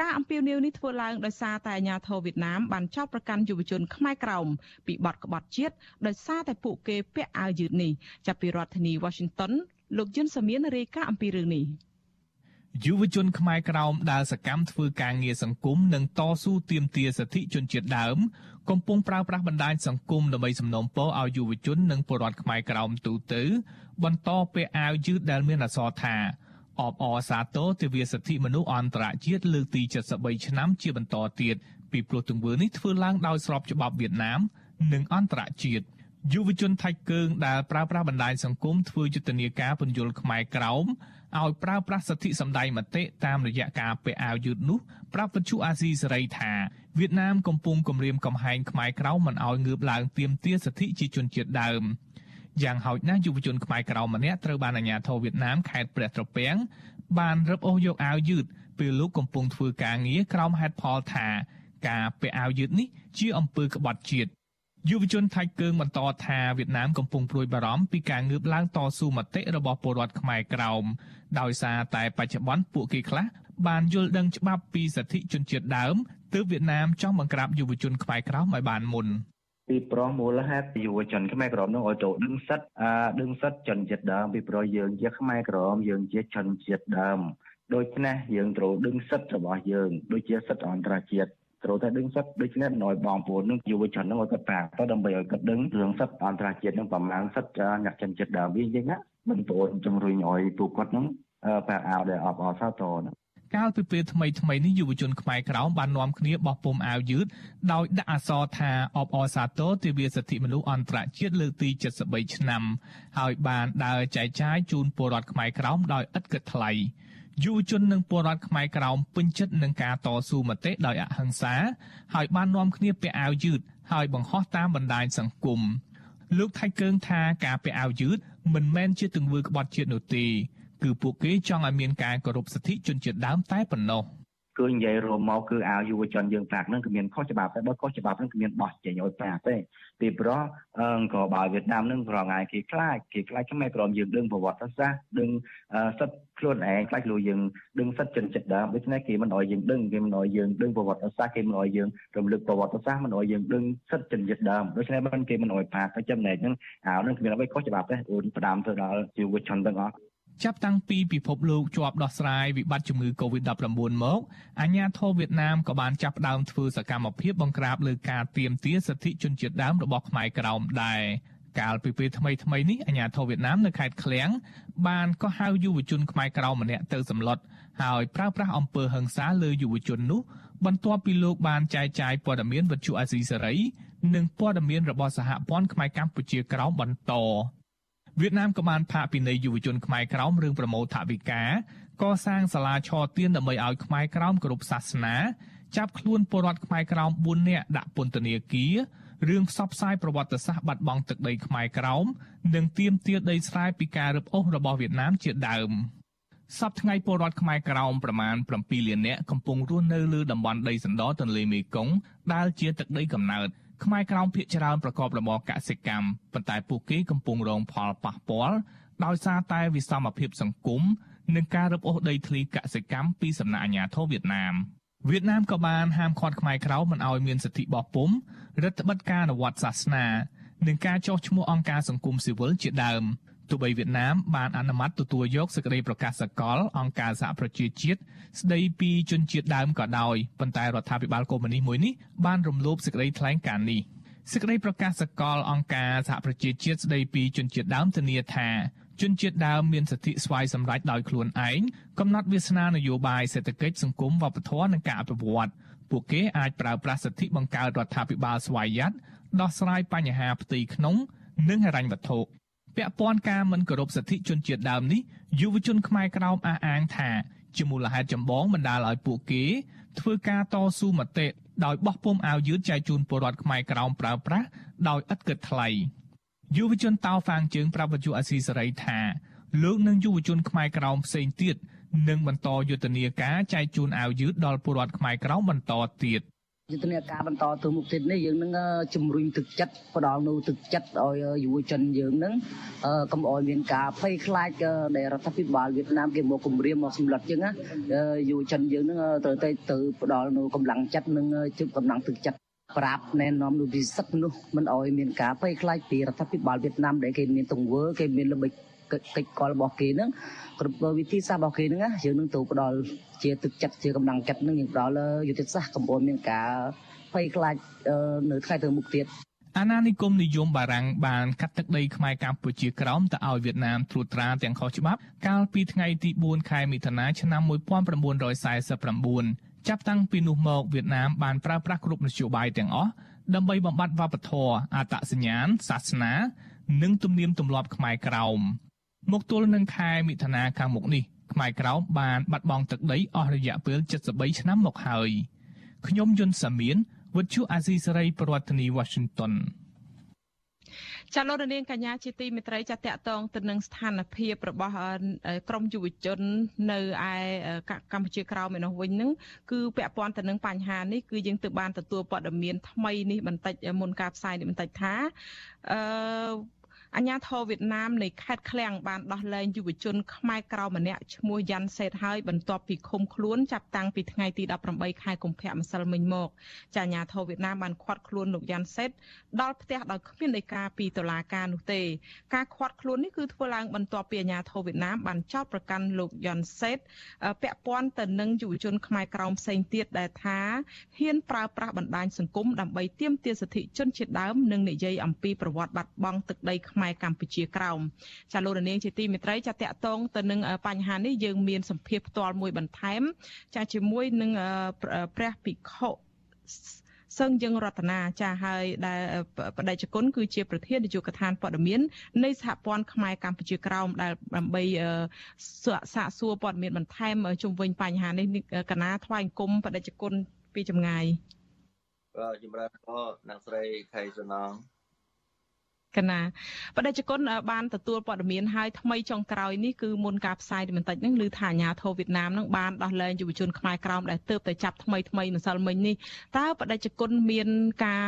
Speaker 1: ការអំពាវនាវនេះធ្វើឡើងដោយសារតែអាញាធរវៀតណាមបានចោទប្រកាន់យុវជនខ្មែរក្រោមពីបទក្បត់ជាតិដោយសារតែពួកគេពាក់អាវយឺតនេះចាប់ពីរដ្ឋធានី Washington លោកយុនសាមៀនរាយការណ៍អំពីរឿងនេះ
Speaker 20: យុវជនខ្មែរក្រោមដែលសកម្មធ្វើការងារសង្គមនិងតស៊ូទាមទារសិទ្ធិជនជាតិដើម កំពុងប្រើប្រាស់បណ្ដាញសង្គមដើម្បីសំណូមពរឲ្យយុវជននិងពលរដ្ឋខ្មែរក្រោមទូទៅ បន្តពាក់អាវយឺតដែលមានអក្សរថាអបអរសាទរទិវាសិទ្ធិមនុស្សអន្តរជាតិលើកទី73ឆ្នាំជាបន្តទៀតពីព្រោះទង្វើនេះធ្វើឡើងដោយស្របច្បាប់វៀតណាម និងអន្តរជាតិ យុវជនថៃកើងដែលប្រើប្រាស់បណ្ដាញសង្គមធ្វើយុទ្ធនាការពន្យល់ខ្មែរក្រោមឲ្យប្រើប្រាស់សិទ្ធិសម្ដែងមតិតាមរយៈការពាក់អាវយឺតនោះប្រាប់វិទ្យុអាស៊ីសេរីថាវៀតណាមកំពុងគំរាមកំហែងខ្មែរក្រោមមិនឲ្យងើបឡើងទាមទារសិទ្ធិជាជនជាតិដើមយ៉ាងហោចណាស់យុវជនខ្មែរក្រៅម្នាក់ត្រូវបានអាជ្ញាធរវៀតណាមខេត្តព្រះត្រពាំងបានរឹបអូសយកអាវយឺតពេលលោកកំពុងធ្វើការងារក្រោមហេតុផលថាការពាក់អាវយឺតនេះជាអំពើក្បត់ជាតិ យុវជនថៃកើងបន្តថាវៀតណាមកំពុងព្រួយបារម្ភពីការងើបឡើងតស៊ូមតិរបស់ពលរដ្ឋខ្មែរក្រោមដោយសារតែបច្ចុប្បន្នពួកគេខ្លះបានយល់ដឹងច្បាប់ពីសិទ្ធិជនជាតិដើមទើបវៀតណាមចង់បង្ក្រាបយុវជនខ្មែរក្រោមឲ្យបានមុន
Speaker 21: ពីព្រោះមូលហេតុយុវជនខ្មែរក្រមនោះឲ្យចូលដឹងសិទ្ធអាដឹងសិទ្ធជនជាតិដើមពីព្រោះយើងជាខ្មែរក្រមយើងជាជនជាតិដើមដូច្នេះយើងត្រូវដឹងសិទ្ធរបស់យើងដូចជាសិទ្ធអន្តរជាតិ ត្រូវតែដឹងសិទ្ធដូច្នេះឲ្យបងប្អូននឹងយុវជននឹងឲ្យគាត់ប្រាប់ទៅដើម្បីឲ្យគាត់ដឹងរឿងសិទ្ធអន្តរជាតិនឹងប្រមាណសិទ្ធអ្នកជនជាតិដើមវិញចឹងណាបងប្អូនជំរុញឲ្យពួកគាត់នឹងប្រាប់ឲ្យដែលអបអរសាទរណា
Speaker 20: កាលពីពេលថ្មីថ្មីនេះយុវជនខ្មែរក្រោមបាននាំគ្នាបោះពុំអាវយឺតដោយដាក់អក្សរថាអបអរសាទរទិវាសិទ្ធិមនុស្សអន្តរជាតិលើកទី73ឆ្នាំ ហើយបានដើរចែកចាយជូនពលរដ្ឋខ្មែរក្រោមដោយឥតគិតថ្លៃ យុវជននិងពលរដ្ឋខ្មែរក្រោមពេញចិត្តនឹងការតស៊ូមតិដោយអហិង្សា ហើយបាននាំគ្នាពាក់អាវយឺតហើយបង្ហោះតាមបណ្ដាញសង្គមលោកថៃកើងថាការពាក់អាវយឺតមិនមែនជាទង្វើក្បត់ជាតិនោះទេគឺពួកគេចង់ឲ្យមានការគោរពសិទ្ធិជនជាតិដើមតែប៉ុណ្ណោះ
Speaker 21: គឺនិយាយរួមមកគឺអាវយុវជនយើងប្រាក់ហ្នឹងគឺមានខុសច្បាប់តែបើខុសច្បាប់ហ្នឹងគឺមានបោះចេញឲ្យប្រាក់ទេពីព្រោះអឺក៏បើវៀតណាមហ្នឹងប្រងាយគេខ្លាចគេខ្លាចខ្មែរក្រមយើងដឹងប្រវត្តិសាស្ត្រដឹងសិទ្ធខ្លួនឯងខ្លាចលោកយើងដឹងសិទ្ធជនចិត្តដើមដូច្នេះគេមិនអោយយើងដឹងគេមិនអោយយើងដឹងប្រវត្តិសាស្ត្រគេមិនអោយយើងរំលឹកប្រវត្តិសាស្ត្រមិនអោយយើងដឹងសិទ្ធជនចិត្តដើមដូច្នេះបានគេមិនអោយប្រាក់តែចំណែកហ្នឹងអាវហ្នឹងគ្មានអ្វីខុសច្បាប់ទេអូនផ្ដាំទៅដល់យុវជនទាំងអស់
Speaker 20: ចាប់តាំងពីពិភពលោកជាប់ដោះស្រាយវិបត្តិជំងឺ Covid-19 មកអាញាធរវៀតណាមក៏បានចាប់ផ្ដើមធ្វើសកម្មភាពបង្ក្រាបលើការទាមទារសិទ្ធិជនជាតិដើមរបស់ខ្មែរក្រោមដែរកាលពីពេលថ្មីថ្មីនេះអាញាធរវៀតណាមនៅខេត្តឃ្លៀងបានក៏ហៅយុវជនខ្មែរក្រោមម្នាក់ទៅសម្លុតហើយប្រើប្រាស់អំពើហិង្សាលើយុវជននោះបន្ទាប់ពីលោកបានចែកចាយព័ត៌មានវិទ្យុអាស៊ីសេរីនិងព័ត៌មានរបស់សហព័ន្ធខ្មែរកម្ពុជាក្រោមបន្ត វៀតណាមក៏បានផាកពិន័យយុវជនខ្មែរក្រោមរឿងប្រមូលថវិកាកសាងសាលាឆទានដើម្បីឲ្យខ្មែរក្រោមគ្រប់សាសនាចាប់ខ្លួនពលរដ្ឋខ្មែរក្រោម4នាក់ដាក់ពន្ធនាគាររឿងផ្សព្វផ្សាយប្រវត្តិសាស្ត្របាត់បង់ទឹកដីខ្មែរក្រោមនិងទាមទារដីស្រែពីការរឹបអូសរបស់វៀតណាមជាដើមសប្តាហ៍ថ្ងៃពលរដ្ឋខ្មែរក្រោមប្រមាណ7លាននាក់កំពុងរស់នៅលើតំបន់ដីសណ្ដទន្លេមេគង្គដែលជាទឹកដីកំណើត ខ្មែរក្រោមភាគច្រើនប្រកបរបរកសិកម្មប៉ុន្តែពួកគេកំពុងរងផលប៉ះពាល់ដោយសារតែវិសមភាពសង្គមនិងការរឹបអូសដីធ្លីកសិកម្មពីសំណាក់អាជ្ញាធរវៀតណាមវៀតណាមក៏បានហាមឃាត់ខ្មែរក្រៅមិនឲ្យមានសិទ្ធិបោះពុម្ពរដ្ឋបិទការអនុវត្តសាសនានិងការចោះឈ្មោះអង្គការសង្គមស៊ីវិលជាដើម ទោះបីវៀតណាមបានអនុម័តទទួលយកសេចក្តីប្រកាសសកលអង្គការសហប្រជាជាតិស្តីពីជនជាតិដើមក៏ដោយប៉ុន្តែរដ្ឋាភិបាលកុម្មុយនីសមួយនេះបានរំលោភសេចក្តីថ្លែងការណ៍នេះសេចក្តីប្រកាសសកលអង្គការសហប្រជាជាតិស្តីពីជនជាតិដើមធានាថាជនជាតិដើមមានសិទ្ធិស្វ័យសម្រេចដោយខ្លួនឯងកំណត់វាសនានយោបាយសេដ្ឋកិច្ចសង្គមវប្បធម៌និងការអភិវឌ្ឍពួកគេអាចប្រើប្រាស់សិទ្ធិបង្កើតរដ្ឋាភិបាលស្វ័យយ័តដោះស្រាយបញ្ហាផ្ទៃក្នុង និងហិរញ្ញវត្ថុ ពាក់ព័ន្ធការមិនគោរពសិទ្ធិជនជាតិដើមនេះយុវជនខ្មែរក្រោមអះអាងថាជាមូលហេតុចម្បងបណ្ដាលឲ្យពួកគេ ធ្វើការតស៊ូមតិដោយបោះពុម្ពអាវយឺតចែកជូនពលរដ្ឋខ្មែរក្រោមប្រើប្រាស់ដោយឥតគិតថ្លៃយុវជនតោហ្វាងជើងប្រាប់វិទ្យុអស៊ីសេរីថាលោកនិងយុវជនខ្មែរក្រោមផ្សេងទៀតនឹងបន្តយុទ្ធនាការចែកជូនអាវយឺតដល់ពលរដ្ឋខ្មែរក្រោមបន្តទៀត។
Speaker 22: យុទ្ធនាការបន្តទៅមុខទៀតនេះយើងនឹងជំរុញទឹកចិត្តផ្ដល់នូវទឹកចិត្តឲ្យយុវជនយើងនឹងកុំឲ្យមានការភ័យខ្លាចដែលរដ្ឋាភិបាលវៀតណាមគេមកគម្រាមមកសម្លុតចឹងណាយុវជនយើងនឹងត្រូវតែទៅផ្ដល់នូវកម្លាំងចិត្តនិងជឹកកម្លាំងទឹកចិត្តប្រាប់ណែនាំនូវវិសិទ្ធនោះមិនឲ្យមានការភ័យខ្លាចពីរដ្ឋាភិបាលវៀតណាមដែលគេមានទង្វើគេមានល្បិច កិច្ចកលរបស់គេហ្នឹងគ្រប់វិធីសាស្ត្ររបស់គេហ្នឹងយើងនឹងទៅផ្ដល់ជាទឹកចិត្តជាកម្លាំងចិត្តហ្នឹងយើងផ្ដល់យុទ្ធសាស្ត្រកម្ពុជាមានការភ័យខ្លាចនៅថ្ងៃទៅមុខទៀត
Speaker 20: អាណានិគមនិយមបារាំងបានកាត់ទឹកដីខ្មែរកម្ពុជាក្រោមទៅឲ្យវៀតណាមត្រួតត្រាទាំងខុសច្បាប់កាលពីថ្ងៃទី4ខែមិថុនាឆ្នាំ1949ចាប់តាំងពីនោះមកវៀតណាមបានប្រើប្រាស់គ្រប់នយោបាយទាំងអស់ដើម្បីបំបត្តិវប្បធម៌អត្តសញ្ញាណសាសនា និងទំនៀមទម្លាប់ខ្មែរក្រោម មកទល់នឹងខែមិថុនាខាងមុខនេះខ្មែរក្រោមបានបាត់បង់ទឹកដីអស់រយៈពេល73ឆ្នាំមកហើយខ្ញុំយុនសាមៀនវិទ្យុអាស៊ីសេរីប្រធានាធិបតី Washington
Speaker 1: ចាលោករនាងកញ្ញាជាទីមេត្រីចាតកតងទៅនឹងស្ថានភាពរបស់ក្រមយុវជននៅឯកម្ពុជាក្រៅឯនោះវិញហ្នឹងគឺពាក់ព័ន្ធទៅនឹងបញ្ហានេះគឺយើងទើបបានទទួលព័ត៌មានថ្មីនេះបន្តិចមុនការផ្សាយនេះបន្តិចថាអឺ អាញាធរវៀតណាមនៃខេត្តឃ្លាំងបានដោះលែងយុវជនខ្មែរក្រៅម្នាក់ឈ្មោះយ៉ាន់សេតហើយបន្ទាប់ពីឃុំខ្លួនចាប់តាំងពីថ្ងៃទី18ខែកុម្ភៈម្សិលមិញមកចាអាញាធរវៀតណាមបានឃាត់ខ្លួនលោកយ៉ាន់សេតដល់ផ្ទះដោយគ្មានដីកាពីតុលាការនោះទេការឃាត់ខ្លួននេះគឺធ្វើឡើងបន្ទាប់ពីអាញាធរវៀតណាមបានចោទប្រកាន់លោកយ៉ាន់សេតពាក់ព័ន្ធទៅនឹងយុវជនខ្មែរក្រៅផ្សេងទៀតដែលថាហ៊ានប្រើប្រាស់បណ្ដាញសង្គមដើម្បីទាមទារសិទ្ធិជនជាតិដើមនិងនិយាយអំពីប្រវត្តិបាត់បង់ទឹកដីខ្មែរខ្មែរកម្ពុជាក្រោមចាលោករនាងជាទីមេត្រីចាតកតងទៅនឹងបញ្ហានេះយើងមានសម្ភារផ្ទាល់មួយបន្ថែម ចាជាមួយនឹងព្រះភិក្ខុសឹងយើងរតនាចាហើយដែលបដិជគុណគឺជាប្រធាននាយកដ្ឋានព័ត៌មាននៃសហព័ន្ធខ្មែរកម្ពុជាក្រោមដែលដើម្បីសាកសួរព័ត៌មានបន្ថែមជុំវិញបញ្ហានេះកណាថ្វាយអង្គមបដិជគុណពីចម្ងាយ
Speaker 23: បាទចម្រើនពរអ្នកស្រីខៃសណង
Speaker 1: កណាបដិជគុណបានទទួលព័ត៌មានហើយថ្មីចុងក្រោយនេះគឺមុនការផ្សាយបន្តិចហ្នឹងឮថាអាញាធរវៀតណាមហ្នឹងបានដោះលែងយុវជនខ្មែរក្រោមដែលទើបតែចាប់ថ្មីថ្មីម្សិលមិញនេះតើបដិជគុណមានការ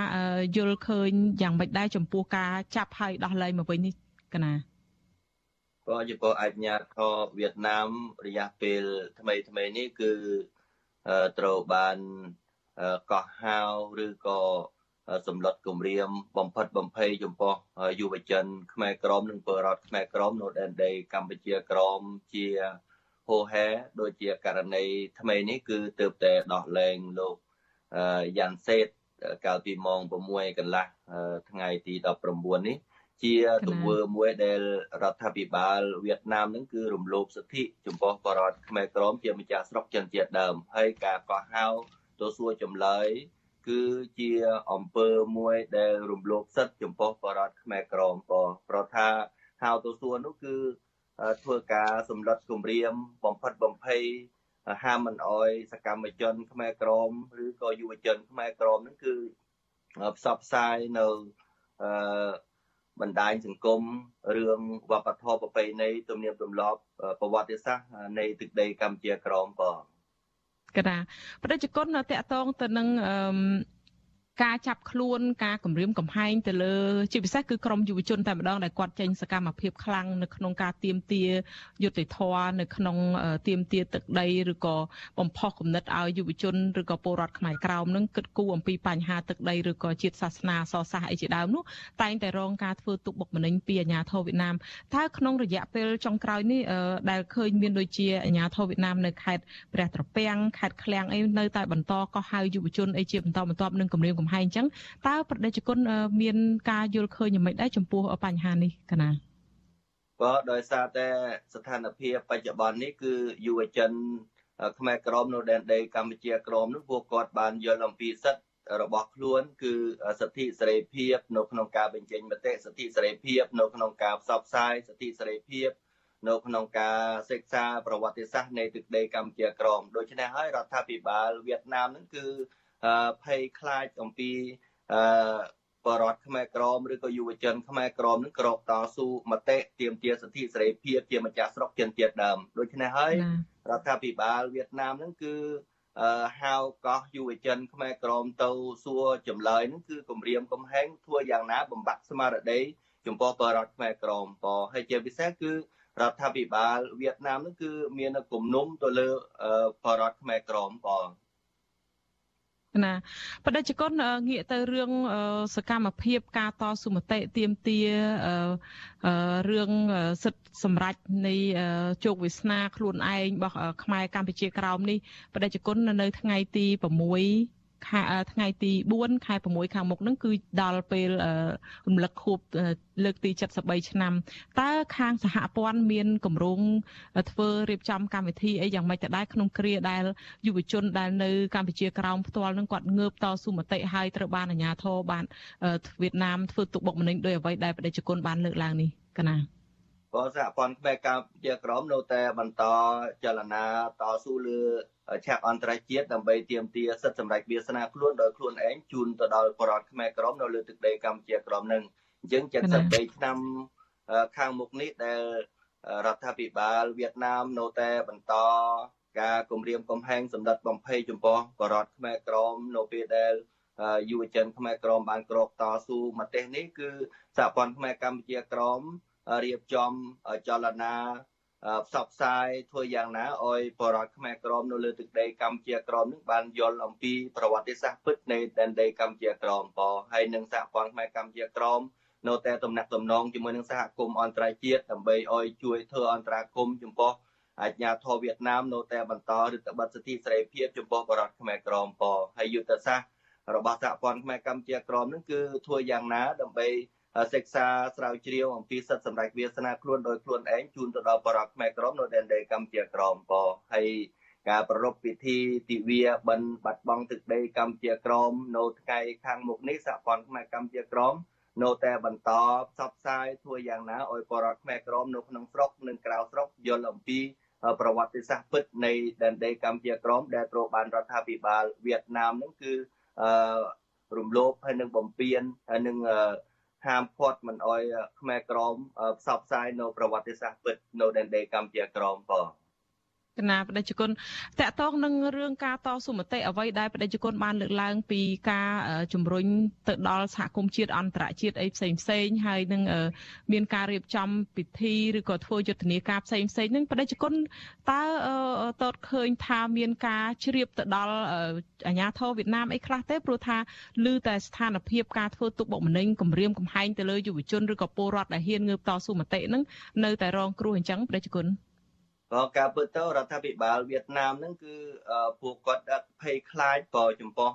Speaker 1: យល់ឃើញយ៉ាងម៉េចដែរចំពោះការចាប់ហើយដោះលែងមកវិញនេះកណា
Speaker 23: ក៏ចំពោះអាញាធរវៀតណាមរយៈពេលថ្មីថ្មីនេះគឺត្រូវបានកោះហៅឬក៏ សម្លុតគម្រាមបំផិតបំភ័យចំពោះយុវជន ខ្មែរក្រមនិងពលរដ្ឋខ្មែរក្រមនៅដែនដីកម្ពុជាក្រមជាហូហែដូចជាករណីថ្មីនេះគឺទើបតែដោះលែងលោកយ៉ាន់សេតកាលពីម៉ោង6កន្លះថ្ងៃទី19នេះជាទង្វើមួយដែលរដ្ឋាភិបាលវៀតណាមនឹងគឺរំលោភសិទ្ធិចំពោះបរតខ្មែរក្រមជាម្ចាស់ស្រុកចិនជាតិដើមហើយការកោះហៅទៅសួរចម្លើយ គឺជាអង្គើមួយដែលរំលោភសិទ្ធិចំពោះបរតខ្មែរក្រមក៏ប្រថាហៅទៅសួរនោះគឺធ្វើការសម្លុតគម្រាមបំផិតបំភ័យហាមមិនអោយសកម្មជនខ្មែរក្រមឬក៏យុវជនខ្មែរក្រមនឹងគឺផ្សព្វផ្សាយនៅអឺបណ្ដាញសង្គមរឿងវប្បធម៌ប្រពៃណីទំនៀមទម្លាប់ប្រវត្តិសាស្ត្រនៃទឹកដីកម្ពុជាក្រមបង
Speaker 1: កណាប្រជាជនតកតងទៅនឹងអឺ ការចាប់ខ្លួនការគម្រាមកំហែងទៅលើជាពិសេសគឺក្រមយុវជនតែម្ដងដែលគាត់ចេញសកម្មភាពខ្លាំងនៅក្នុងការទៀមទាយុត្តិធម៌នៅក្នុងទៀមទាទឹកដីឬក៏បំផុសគំនិតឲ្យយុវជនឬក៏ពលរដ្ឋខ្មែរក្រោមនឹងគិតគូរអំពីបញ្ហាទឹកដីឬក៏ជាតិសាសនាសរសាសអីជាដើមនោះតែងតែរងការធ្វើទុកបុកម្នេញពីអាជ្ញាធរវៀតណាមតើក្នុងរយៈពេលចុងក្រោយនេះដែលឃើញមានដូចជាអាជ្ញាធរវៀតណាមនៅខេត្តព្រះត្រពាំងខេត្តឃ្លាំងអីនៅតែបន្តកោះហៅយុវជនអីជាបន្តបន្ទាប់នឹងគម្រាមកំហែងអញ្ចឹងតើប្រតិជនមានការយល់ឃើញយ៉ាងម៉េចដែរចំពោះបញ្ហានេះកណា
Speaker 23: ក៏ដោយសារតែស្ថានភាពបច្ចុប្បន្ននេះគឺយុវជនខ្មែរក្រមនៅដែនដីកម្ពុជាក្រមនោះពួកគាត់បានយល់អំពីសិទ្ធិរបស់ខ្លួនគឺសិទ្ធិសេរីភាពនៅក្នុងការបញ្ចេញមតិសិទ្ធិសេរីភាពនៅក្នុងការផ្សព្វផ្សាយសិទ្ធិសេរីភាពនៅក្នុងការសិក្សាប្រវត្តិសាស្ត្រនៃទឹកដីកម្ពុជាក្រមដូច្នេះហើយរដ្ឋាភិបាលវៀតណាមនឹងគឺ ភ័យខ្លាចអំពីអឺបរដ្ឋខ្មែរក្រមឬក៏យុវជនខ្មែរក្រមនឹងក្រោកតស៊ូមតិទាមទារសិទ្ធិសេរីភាពជាម្ចាស់ស្រុកចិនទៀតដើមដូច្នេះហើយរដ្ឋាភិបាលវៀតណាមនឹងគឺអឺហៅកោះយុវជនខ្មែរក្រមទៅសួរចម្លើយនឹងគឺគម្រាមកំហែងធ្វើយ៉ាងណាបំបាក់ស្មារតីចំពោះបរដ្ឋខ្មែរក្រមក៏ហើយជាពិសេសគឺរដ្ឋាភិបាលវៀតណាមនឹងគឺមានគំនុំទៅលើបរដ្ឋខ្មែរក្រមក៏
Speaker 1: ណាបដិជគុណងាកទៅរឿងសកម្មភាព ការតស៊ូមតិទៀមទារឿងសិទ្ធិសម្រេចនៃជោគវាសនាខ្លួនឯងរបស់ខ្មែរកម្ពុជាក្រោមនេះបដិជគុណនៅថ្ងៃទី6 ថ្ងៃទី4ខែ6ខាងមុខហ្នឹងគឺដល់ពេលរំលឹកខួបលើកទី73ឆ្នាំតើខាងសហព័ន្ធមានគម្រោងធ្វើរៀបចំកម្មវិធីអីយ៉ាងម៉េចទៅដែរក្នុងគ្រាដែលយុវជនដែលនៅកម្ពុជាក្រោមផ្ទាល់នឹងគាត់ងើបតស៊ូមតិហើយត្រូវបានអាជ្ញាធរបានវៀតណាមធ្វើទុកបុកម្នេញដោយអ្វីដែលបដិជគុណបានលើកឡើងនេះកណា
Speaker 23: ក៏សហព័ន្ធក្បែរកម្ពុជាក្រមនៅតែបន្តចលនាតស៊ូលើ ឆាកអន្តរជាតិដើម្បីទាមទារសិទ្ធិសម្រេចវាសនាខ្លួនដោយខ្លួនឯងជូនទៅដល់ប្រជារដ្ឋខ្មែរក្រមនៅលើទឹកដីកម្ពុជាក្រមនឹងអញ្ចឹង73ឆ្នាំខាងមុខនេះដែលរដ្ឋាភិបាលវៀតណាមនៅតែបន្តការគម្រាមកំហែងសម្ដិតបំភ័យចំពោះបរតខ្មែរក្រមនៅពេលដែលយុវជនខ្មែរក្រមបានក្រោកតស៊ូមតិនេះគឺសហព័ន្ធខ្មែរកម្ពុជាក្រមរៀបចំចលនា ផ្សព្វផ្សាយធ្វើយ៉ាងណាឲ្យបរតខ្មែរក្រមនៅលើទឹកដីកម្ពុជាក្រមនឹងបានយល់អំពីប្រវត្តិសាស្ត្រពិតនៃដែនដីកម្ពុជាក្រមបហើយនឹងសហព័ន្ធខ្មែរកម្ពុជាក្រមនៅតែតំណាក់តំណងជាមួយនឹងសហគមន៍អន្តរជាតិដើម្បីឲ្យជួយធ្វើអន្តរាគមន៍ចំពោះអាជ្ញាធរវៀតណាមនៅតែបន្តរដ្ឋបတ်សិទ្ធិសេរីភាពចំពោះបរតខ្មែរក្រមបហើយយុទ្ធសាស្ត្ររបស់សហព័ន្ធខ្មែរកម្ពុជាក្រមនឹងគឺធ្វើយ៉ាងណាដើម្បី សិក្សាស្រាវជ្រាវអំពីសិទ្ធិសម្រេចវាសនាខ្លួនដោយខ្លួនឯងជូនទៅដល់បរិបទខ្មែរក្រមនៅដែនដីកម្ពុជាក្រមបហើយការប្រារព្ធពិធីទិវាបិណ្ឌបាត់បង់ទឹកដីកម្ពុជាក្រមនៅថ្ងៃខាងមុខនេះសហព័ន្ធខ្មែរកម្ពុជាក្រមនៅតែបន្តផ្សព្វផ្សាយធ្វើយ៉ាងណាឲ្យបរិបទខ្មែរក្រមនៅក្នុងស្រុកនិងក្រៅស្រុកយល់អំពីប្រវត្តិសាស្ត្រពិតនៃដែនដីកម្ពុជាក្រមដែលត្រូវបានរដ្ឋាភិបាលវៀតណាមនឹងគឺអឺរំលោភហើយនឹងបំពានហើយនឹង ហាមឃាត់មិនអោយខ្មែរក្រមផ្សព្វផ្សាយនៅប្រវត្តិសាស្ត្រពិតនៅដែនដីកម្ពុជាក្រមបង
Speaker 1: គណៈបដិជគុណតកតងនឹងរឿងការតស៊ូមតិអ្វីដែលបដិជគុណបានលើកឡើង ពីការជំរុញទៅដល់សហគមន៍ជាតិអន្តរជាតិអីផ្សេងផ្សេងហើយនឹងមានការរៀបចំពិធីឬក៏ធ្វើយុទ្ធនាការផ្សេងផ្សេងនឹងបដិជគុណតើតតឃើញថាមានការជ្រាបទៅដល់អាញាធរវៀតណាមអីខ្លះទេព្រោះថាឮតែស្ថានភាពការធ្វើទុកបុកម្នេញគម្រាមកំហែងទៅលើយុវជនឬក៏ពលរដ្ឋដែលហ៊ានងើបតស៊ូមតិនឹងនៅតែរងគ្រោះអញ្ចឹងបដិជគុណ
Speaker 23: ក៏ការពិតទៅរដ្ឋាភិបាលវៀតណាមហ្នឹងគឺពួកគាត់ភ័យខ្លាចក៏ចំពោះ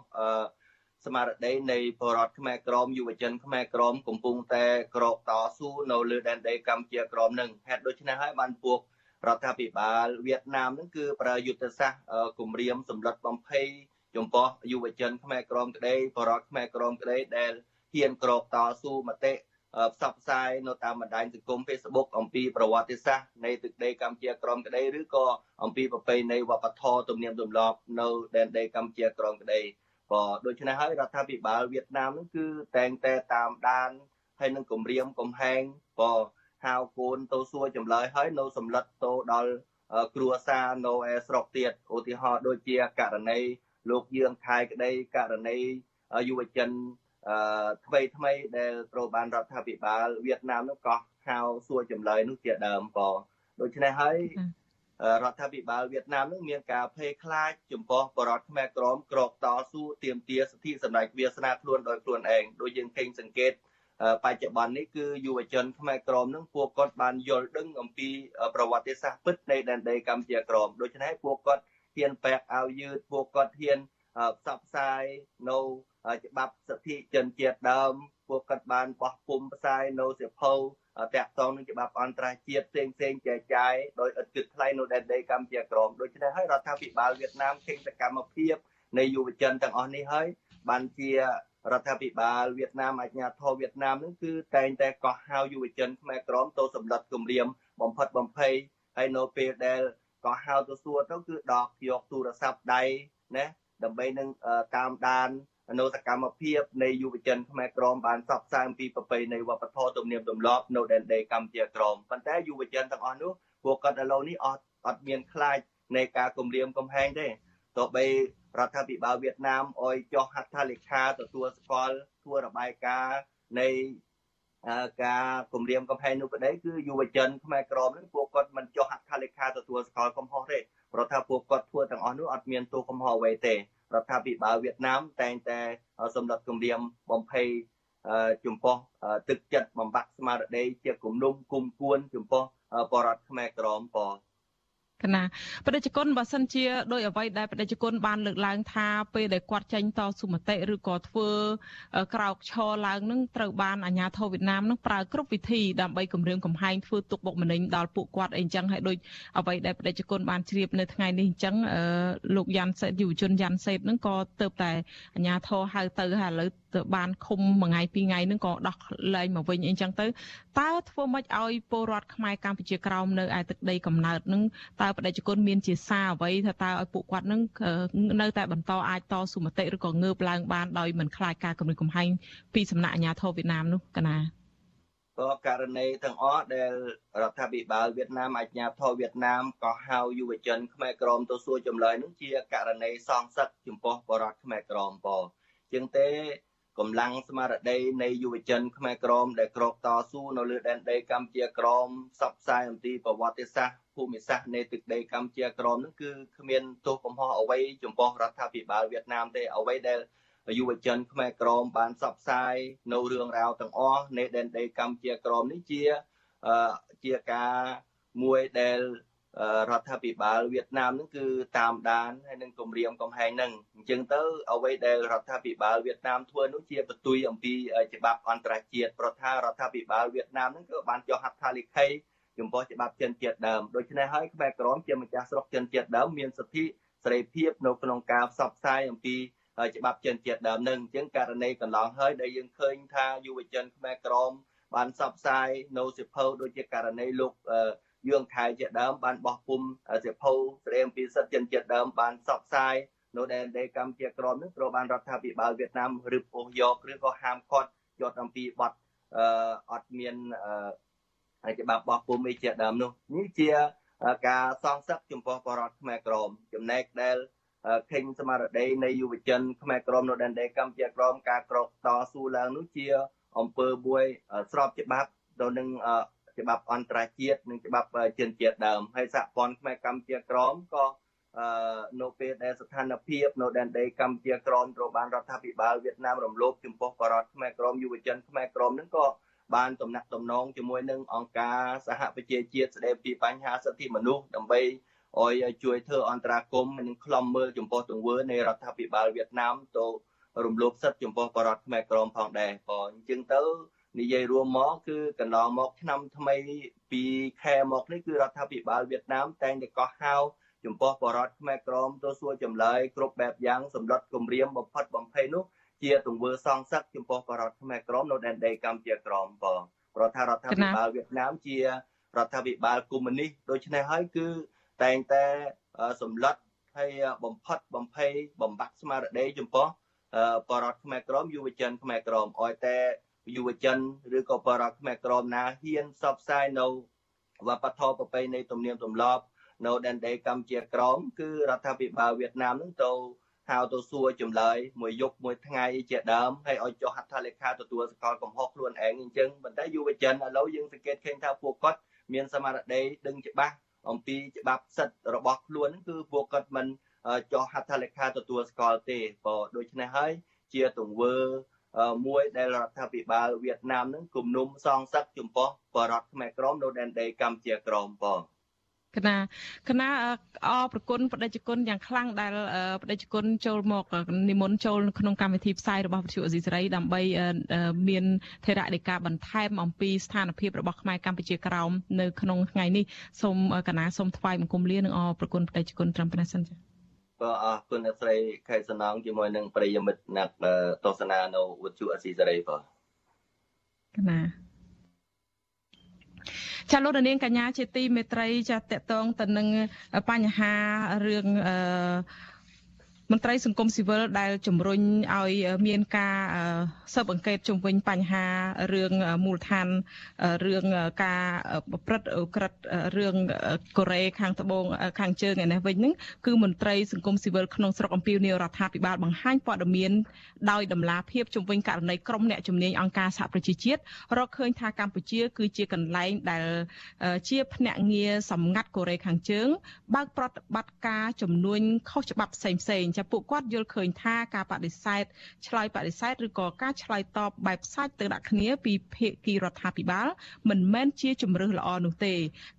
Speaker 23: ស្មារតីនៃបរតខ្មែរក្រមយុវជនខ្មែរក្រមកំពុងតែក្រោកតស៊ូនៅលើដែនដីកម្ពុជាក្រមនឹងហេតុដូច្នេះហើយបានពួករដ្ឋាភិបាលវៀតណាមនឹងគឺប្រើយុទ្ធសាស្ត្រគម្រាមសម្លុតបំភ័យចំពោះយុវជនខ្មែរក្រមក្តីបរតខ្មែរក្រមក្តីដែលហ៊ានក្រោកតស៊ូមតិ ផ្សព្វផ្សាយនៅតាមបណ្ដាញសង្គម Facebook អំពីប្រវត្តិសាស្ត្រនៃទឹកដីកម្ពុជាក្រមក្តីឬក៏អំពីប្រពៃណីវប្បធម៌ទំនៀមទម្លាប់នៅដែនដីកម្ពុជាក្រមក្តីក៏ដូច្នេះហើយរដ្ឋាភិបាលវៀតណាមនឹងគឺតែងតែតាមដានហើយនឹងគម្រាមកំហែងក៏ហៅកូនទៅសួរចម្លើយហើយនៅសម្លឹកទៅដល់គ្រួសារនៅឯស្រុកទៀតឧទាហរណ៍ដូចជាករណីលោកយើងខែក្តីករណីយុវជន អឺថ្មីថ្មីដែលត្រូវបានរដ្ឋាភិបាលវៀតណាមនោះក៏ហៅសួរចម្លើយនោះជាដើមក៏ដូច្នេះហើយរដ្ឋាភិបាលវៀតណាមនឹងមានការភ័យខ្លាចចំពោះបរតខ្មែរក្រមក្រកតស៊ូទាមទារសិទ្ធិសម្ដេចវាសនាខ្លួនដោយខ្លួនឯងដូចយើងឃើញសង្កេតបច្ចុប្បន្ននេះគឺយុវជនខ្មែរក្រមនឹងពួកគាត់បានយល់ដឹងអំពីប្រវត្តិសាស្ត្រពិតនៃដែនដីកម្ពុជាក្រមដូច្នេះពួកគាត់ហ៊ានបែកអាវយឺតពួកគាត់ហ៊ាន ផ្សព្វផ្សាយនៅច្បាប់សិទ្ធិជនជាតិដើមពួកគាត់បានបោះពុំផ្សាយនៅសិភៅតាក់ទងនឹងច្បាប់អន្តរជាតិផ្សេងផ្សេងចែកចាយដោយឥតគិតថ្លៃនៅដែនដីកម្ពុជាក្រមដូច្នេះហើយរដ្ឋាភិបាលវៀតណាមឃើញសកម្មភាពនៃយុវជនទាំងអស់នេះហើយបានជារដ្ឋាភិបាលវៀតណាមអាជ្ញាធរវៀតណាមនឹងគឺតែងតែកោះហៅយុវជនខ្មែរក្រមទៅសម្លឹកគម្រាមបំផិតបំភ័យហើយនៅពេលដែលកោះហៅទៅសួរទៅគឺដកយកទូរស័ព្ទដៃណា ដើម្បីនឹងតាមដាននៅសកម្មភាពនៃយុវជនខ្មែរក្រមបានផ្សព្វផ្សាយអំពីប្រពៃណីវប្បធម៌ទំនៀមទម្លាប់នៅដែនដីកម្ពុជាក្រមប៉ុន្តែយុវជនទាំងអស់នោះពួកគាត់ឥឡូវនេះអត់អត់មានខ្លាចនៃការគំរាមកំហែងទេទោះបីរដ្ឋាភិបាលវៀតណាមអោយចុះហត្ថលេខាទទួលស្គាល់ធ្វើរបាយការណ៍នៃការគម្រាមកំហែងនោះក្តីគឺយុវជនខ្មែរក្រមនេះពួកគាត់មិនចុះហត្ថលេខាទទួលស្គាល់កំហុសទេ ព្រោះថាពួកគាត់ធ្វើទាំងអស់នោះអត់មានទោសកំហុសអ្វីទេរដ្ឋាភិបាលវៀតណាមតែងតែសម្រាប់គម្រាមបំភ័យចំពោះទឹកចិត្តបំបត្តិស្មារតីជាគំនុំគុំគួនចំពោះបរដ្ឋខ្មែរក្រមប
Speaker 1: ក កណាបដិជនបើសិនជាដោយអ្វីដែលបដិជនបានលើកឡើងថាពេលដែលគាត់ចេញតស៊ូមតិឬក៏ធ្វើក្រោកឈរឡើងនឹងត្រូវបានអាជ្ញាធរវៀតណាមនឹងប្រើគ្រប់វិធីដើម្បីគម្រាមកំហែងធ្វើទុកបុកម្នេញដល់ពួកគាត់អីចឹងហើយដូចអ្វីដែលបដិជនបានជ្រាបនៅថ្ងៃនេះអញ្ចឹងលោកយ៉ាន់សេតយុវជនយ៉ាន់សេតនឹងក៏ទៅតែអាជ្ញាធរហៅទៅហើយឥឡូវទៅបានឃុំមួយថ្ងៃពីរថ្ងៃនឹងក៏ដោះលែងមកវិញអីចឹងទៅ តើធ្វើម៉េចឲ្យពលរដ្ឋខ្មែរកម្ពុជាក្រោមនៅឯទឹកដីកំណើតនឹងតើបដិជនមានជាសារអ្វីថាតើឲ្យពួកគាត់នឹងនៅតែបន្តអាចតស៊ូមតិឬក៏ងើបឡើងបានដោយមិនខ្លាចការគំរាមកំហែងពីសំណាក់អាជ្ញាធរវៀតណាមនោះកណា
Speaker 23: ក៏ករណីទាំងអស់ដែលរដ្ឋាភិបាលវៀតណាមអាជ្ញាធរវៀតណាមក៏ហៅយុវជនខ្មែរក្រមទៅសួរចម្លើយនោះជាករណីសងសឹកចំពោះបរដ្ឋខ្មែរក្រមបជាងទេ កម្លាំងស្មារតីនៃយុវជនខ្មែរក្រមដែលក្រោកតស៊ូនៅលើដែនដីកម្ពុជាក្រមផ្សព្វផ្សាយអំពីប្រវត្តិសាស្ត្រភូមិសាស្ត្រនៃទឹកដីកម្ពុជាក្រមនោះគឺគ្មានទោសកំហុសអ្វីចំពោះរដ្ឋាភិបាលវៀតណាមទេអ្វីដែលយុវជនខ្មែរក្រមបានផ្សព្វផ្សាយនៅរឿងរ៉ាវទាំងអស់នៃដែនដីកម្ពុជាក្រមនេះជាជាការមួយដែល រដ្ឋាភិបាលវៀតណាមនឹងគឺតាមដានហើយនឹងគម្រាមកំហែងនឹងអញ្ចឹងទៅអ្វីដែលរដ្ឋាភិបាលវៀតណាមធ្វើនោះជាបន្ទុយអំពីច្បាប់អន្តរជាតិប្រថារដ្ឋាភិបាលវៀតណាមនឹងក៏បានចុះហត្ថលេខីចំពោះច្បាប់ចិនជាតិដើមដូច្នេះហើយក្បែរក្រមជាម្ចាស់ស្រុកចិនជាតិដើមមានសិទ្ធិសេរីភាពនៅក្នុងការផ្សព្វផ្សាយអំពីច្បាប់ចិនជាតិដើមនឹងអញ្ចឹងករណីកន្លងហើយដែលយើងឃើញថាយុវជនខ្មែរក្រមបានផ្សព្វផ្សាយនៅសិភៅដូចជាករណីលោក យឿងខែជាដើមបានបោះពុំសិភៅស្ដីអំពីសិទ្ធិជនជាតិដើមបានផ្សព្វផ្សាយនៅដែនដីកម្ពុជាក្រមនេះត្រូវបានរដ្ឋាភិបាលវៀតណាមឬពោះយកឬក៏ហាមឃាត់យកអំពីបទអឺអត់មានអឺច្បាប់បោះពុំអីជាដើមនោះនេះជាការសងសឹកចំពោះបរតខ្មែរក្រមចំណែកដែលខេញស្មារតីនៃយុវជនខ្មែរក្រមនៅដែនដីកម្ពុជាក្រមការក្រកតស៊ូឡើងនោះជាអង្គើមួយស្របច្បាប់ទៅនឹង ច្បាប់អន្តរជាតិនិងច្បាប់ជាតិជាតិដើមហើយសហព័ន្ធខ្មែរកម្ពុជាក្រមក៏អឺនៅពេលដែលស្ថានភាពនៅដែនដីកម្ពុជាក្រមត្រូវបានរដ្ឋាភិបាលវៀតណាមរំលោភចំពោះបរតខ្មែរក្រមយុវជនខ្មែរក្រមនឹងក៏បានតំណាក់តំណងជាមួយនឹងអង្គការសហប្រជាជាតិស្ដីពីបញ្ហាសិទ្ធិមនុស្សដើម្បីឲ្យជួយធ្វើអន្តរាគមន៍និងខ្លំមើលចំពោះទង្វើនៃរដ្ឋាភិបាលវៀតណាមទៅរំលោភសិទ្ធិចំពោះបរតខ្មែរក្រមផងដែរក៏អញ្ចឹងទៅ និយាយរួមមកគឺកន្លងមកឆ្នាំថ្មីពីខែមកនេះគឺរដ្ឋាភិបាលវៀតណាមតែងតែកោះហៅចំពោះបរដ្ឋខ្មែរក្រមទៅសួរចម្លើយគ្រប់បែបយ៉ាងសម្លុតគម្រាមបំផិតបំភ័យនោះជាទង្វើសងសឹកចំពោះបរដ្ឋខ្មែរក្រមនៅដែនដីកម្ពុជាក្រមបងព្រោះថារដ្ឋាភិបាលវៀតណាមជារដ្ឋាភិបាលកុម្មុយនីសដូច្នេះហើយគឺតែងតែសម្លុតហើយបំផិតបំភ័យបំបាក់ស្មារតីចំពោះបរដ្ឋខ្មែរក្រមយុវជនខ្មែរក្រមឲ្យតែ យុវជនឬក៏បរិបទខ្មែរក្រមណាហ៊ានផ្សព្វផ្សាយនៅវប្បធម៌ប្រពៃណីទំនៀមទម្លាប់នៅដែនដីកម្ពុជាក្រមគឺរដ្ឋាភិបាលវៀតណាមនឹងទៅហៅទៅសួរចម្លើយមួយយប់មួយថ្ងៃជាដើមហើយឲ្យចុះហត្ថលេខាទទួលសកលកំហុសខ្លួនឯងអញ្ចឹងប៉ុន្តែយុវជនឥឡូវយើងសង្កេតឃើញថាពួកគាត់មានសមត្ថភាពដឹងច្បាស់អំពីច្បាប់សិទ្ធិរបស់ខ្លួនគឺពួកគាត់មិនចុះហត្ថលេខាទទួលស្គាល់ទេបើដូច្នេះហើយជាទង្វើ មួយដែលរដ្ឋាភិបាលវៀតណាមនឹងគំនុំសងសឹកចំពោះបរតខ្មែរក្រមនៅដែនដីកម្ពុជាក្រមបង
Speaker 1: គណៈគណៈអប្រគុណបដិជគុណយ៉ាងខ្លាំងដែលបដិជគុណចូលមកនិមន្តចូលក្នុងកម្មវិធីផ្សាយរបស់វិទ្យុអេស៊ីសេរីដើម្បីមានធរណីការបន្ថែមអំពីស្ថានភាពរបស់ខ្មែរកម្ពុជាក្រោមនៅក្នុងថ្ងៃនេះសូមគណៈសូមថ្វាយបង្គំលានិងអប្រគុណបដិជគុណត្រឹមប៉ុណ្ណេះសិនចា៎
Speaker 23: ក៏អរគុណអ្នកស្រីខេសំណងជាមួយនឹងប្រិយមិត្តអ្នកទស្សនានៅវិទ្យុអស៊ីសេរីបាទ
Speaker 1: កណាចាលោកនាងកញ្ញាជាទីមេត្រីចាតកតងទៅនឹងបញ្ហារឿងអឺ មន្ត្រីសង្គមស៊ីវិលដែលជំរុញឲ្យមានការស៊ើបអង្កេតជុំវិញបញ្ហារឿងមូលដ្ឋានរឿងការប្រព្រឹត្តក្រិតរឿងកូរ៉េខាងត្បូងខាងជើងឯនេះវិញហ្នឹងគឺមន្ត្រីសង្គមស៊ីវិលក្នុងស្រុកអំពីនីរដ្ឋាភិបាលបង្ហាញព័ត៌មានដោយដំណាភាពជុំវិញករណីក្រុមអ្នកជំនាញអង្គការសហប្រជាជាតិរកឃើញថាកម្ពុជា គឺជាកន្លែងដែលជាភ្នាក់ងារសម្ងាត់កូរ៉េខាងជើងបើកប្រតិបត្តិការជំនួញខុសច្បាប់ផ្សេងៗចាពួកគាត់យល់ឃើញថាការបដិសេធឆ្លើយបដិសេធឬក៏ការឆ្លើយតបបែបសាច់ទៅដាក់គ្នាពីភាគីរដ្ឋាភិបាលមិនមែនជាជំរើសល្អនោះទេ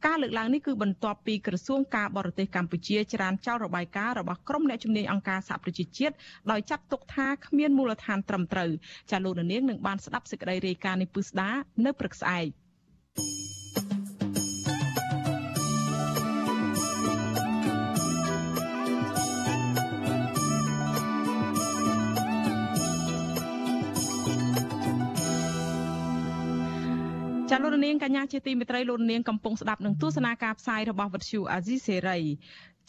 Speaker 1: ការលើកឡើងនេះគឺបន្ទាប់ពីក្រសួងការបរទេសកម្ពុជាច្រានចោលរបាយការណ៍របស់ក្រុមអ្នកជំនាញអង្គការសហប្រជាជាតិដោយចាត់ទុកថាគ្មានមូលដ្ឋានត្រឹមត្រូវចាលោកនាងនឹងបានស្ដាប់សេចក្តីរាយការណ៍នេះពឹស្ដានៅព្រឹកស្អែក ចាលោកនាងកញ្ញាជាទីមេត្រីលោកនាងកំពុងស្ដាប់នឹងទស្សនាការផ្សាយរបស់វិទ្យុអាស៊ីសេរី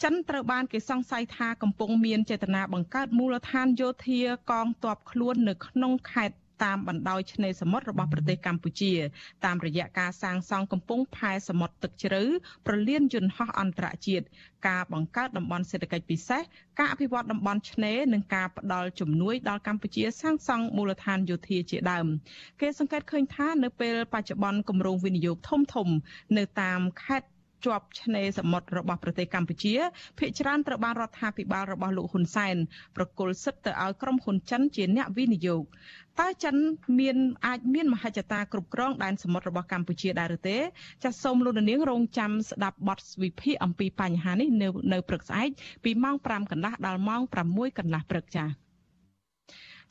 Speaker 1: ចិនត្រូវបានគេសង្ស័យថាកំពុងមានចេតនាបង្កើតមូលដ្ឋានយោធាកងទ័ពខ្លួននៅក្នុងខេត្ត តាមបណ្ដោយឆ្នេរសមុទ្ររបស់ប្រទេសកម្ពុជា តាមរយៈការសាងសង់កំពង់ផែសមុទ្រទឹកជ្រៅប្រលានយន្តហោះអន្តរជាតិការបង្កើតតំបន់សេដ្ឋកិច្ចពិសេសការអភិវឌ្ឍតំបន់ឆ្នេរនិងការផ្តល់ជំនួយដល់កម្ពុជាសាងសង់មូលដ្ឋានយោធាជាដើមគេសង្កេតឃើញថានៅពេលបច្ចុប្បន្នគម្រោងវិនិយោគធំធំ នៅតាមខេត្តជាប់ឆ្នេរសមុទ្ររបស់ប្រទេសកម្ពុជាភ្នាក់ច្រើនត្រូវបានរដ្ឋាភិបាលរបស់លោកហ៊ុនសែនប្រគល់សិទ្ធិទៅឲ្យក្រុមហ៊ុនចិនជាអ្នកវិនិយោគ តើចិនមានអាចមានមហិច្ឆតាគ្រប់គ្រងដែនសមុទ្ររបស់កម្ពុជាដែរឬទេចាសសូមលោកនាងរងចាំស្ដាប់បទវិភាគអំពីបញ្ហានេះនៅនៅព្រឹកស្អែកពីម៉ោង5កន្លះដល់ម៉ោង6កន្លះព្រឹកចា៎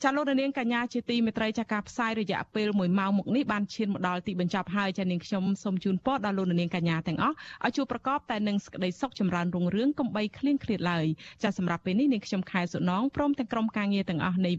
Speaker 1: ចាលោកនាងកញ្ញាជាទីមេត្រីចាការផ្សាយរយៈពេល1ម៉ោងមកនេះបានឈានមកដល់ទីបញ្ចប់ហើយចានាងខ្ញុំសូមជូនពរដល់លោកនាងកញ្ញាទាំងអស់ឲ្យជួបប្រកបតែនឹងសេចក្តីសុខចម្រើនរុងរឿងកំបីគ្លៀងគ្លាតឡើយចាសម្រាប់ពេលនេះនាងខ្ញុំខែសុណងព្រមទាំងក្រុមការងារទាំងអស់នៃ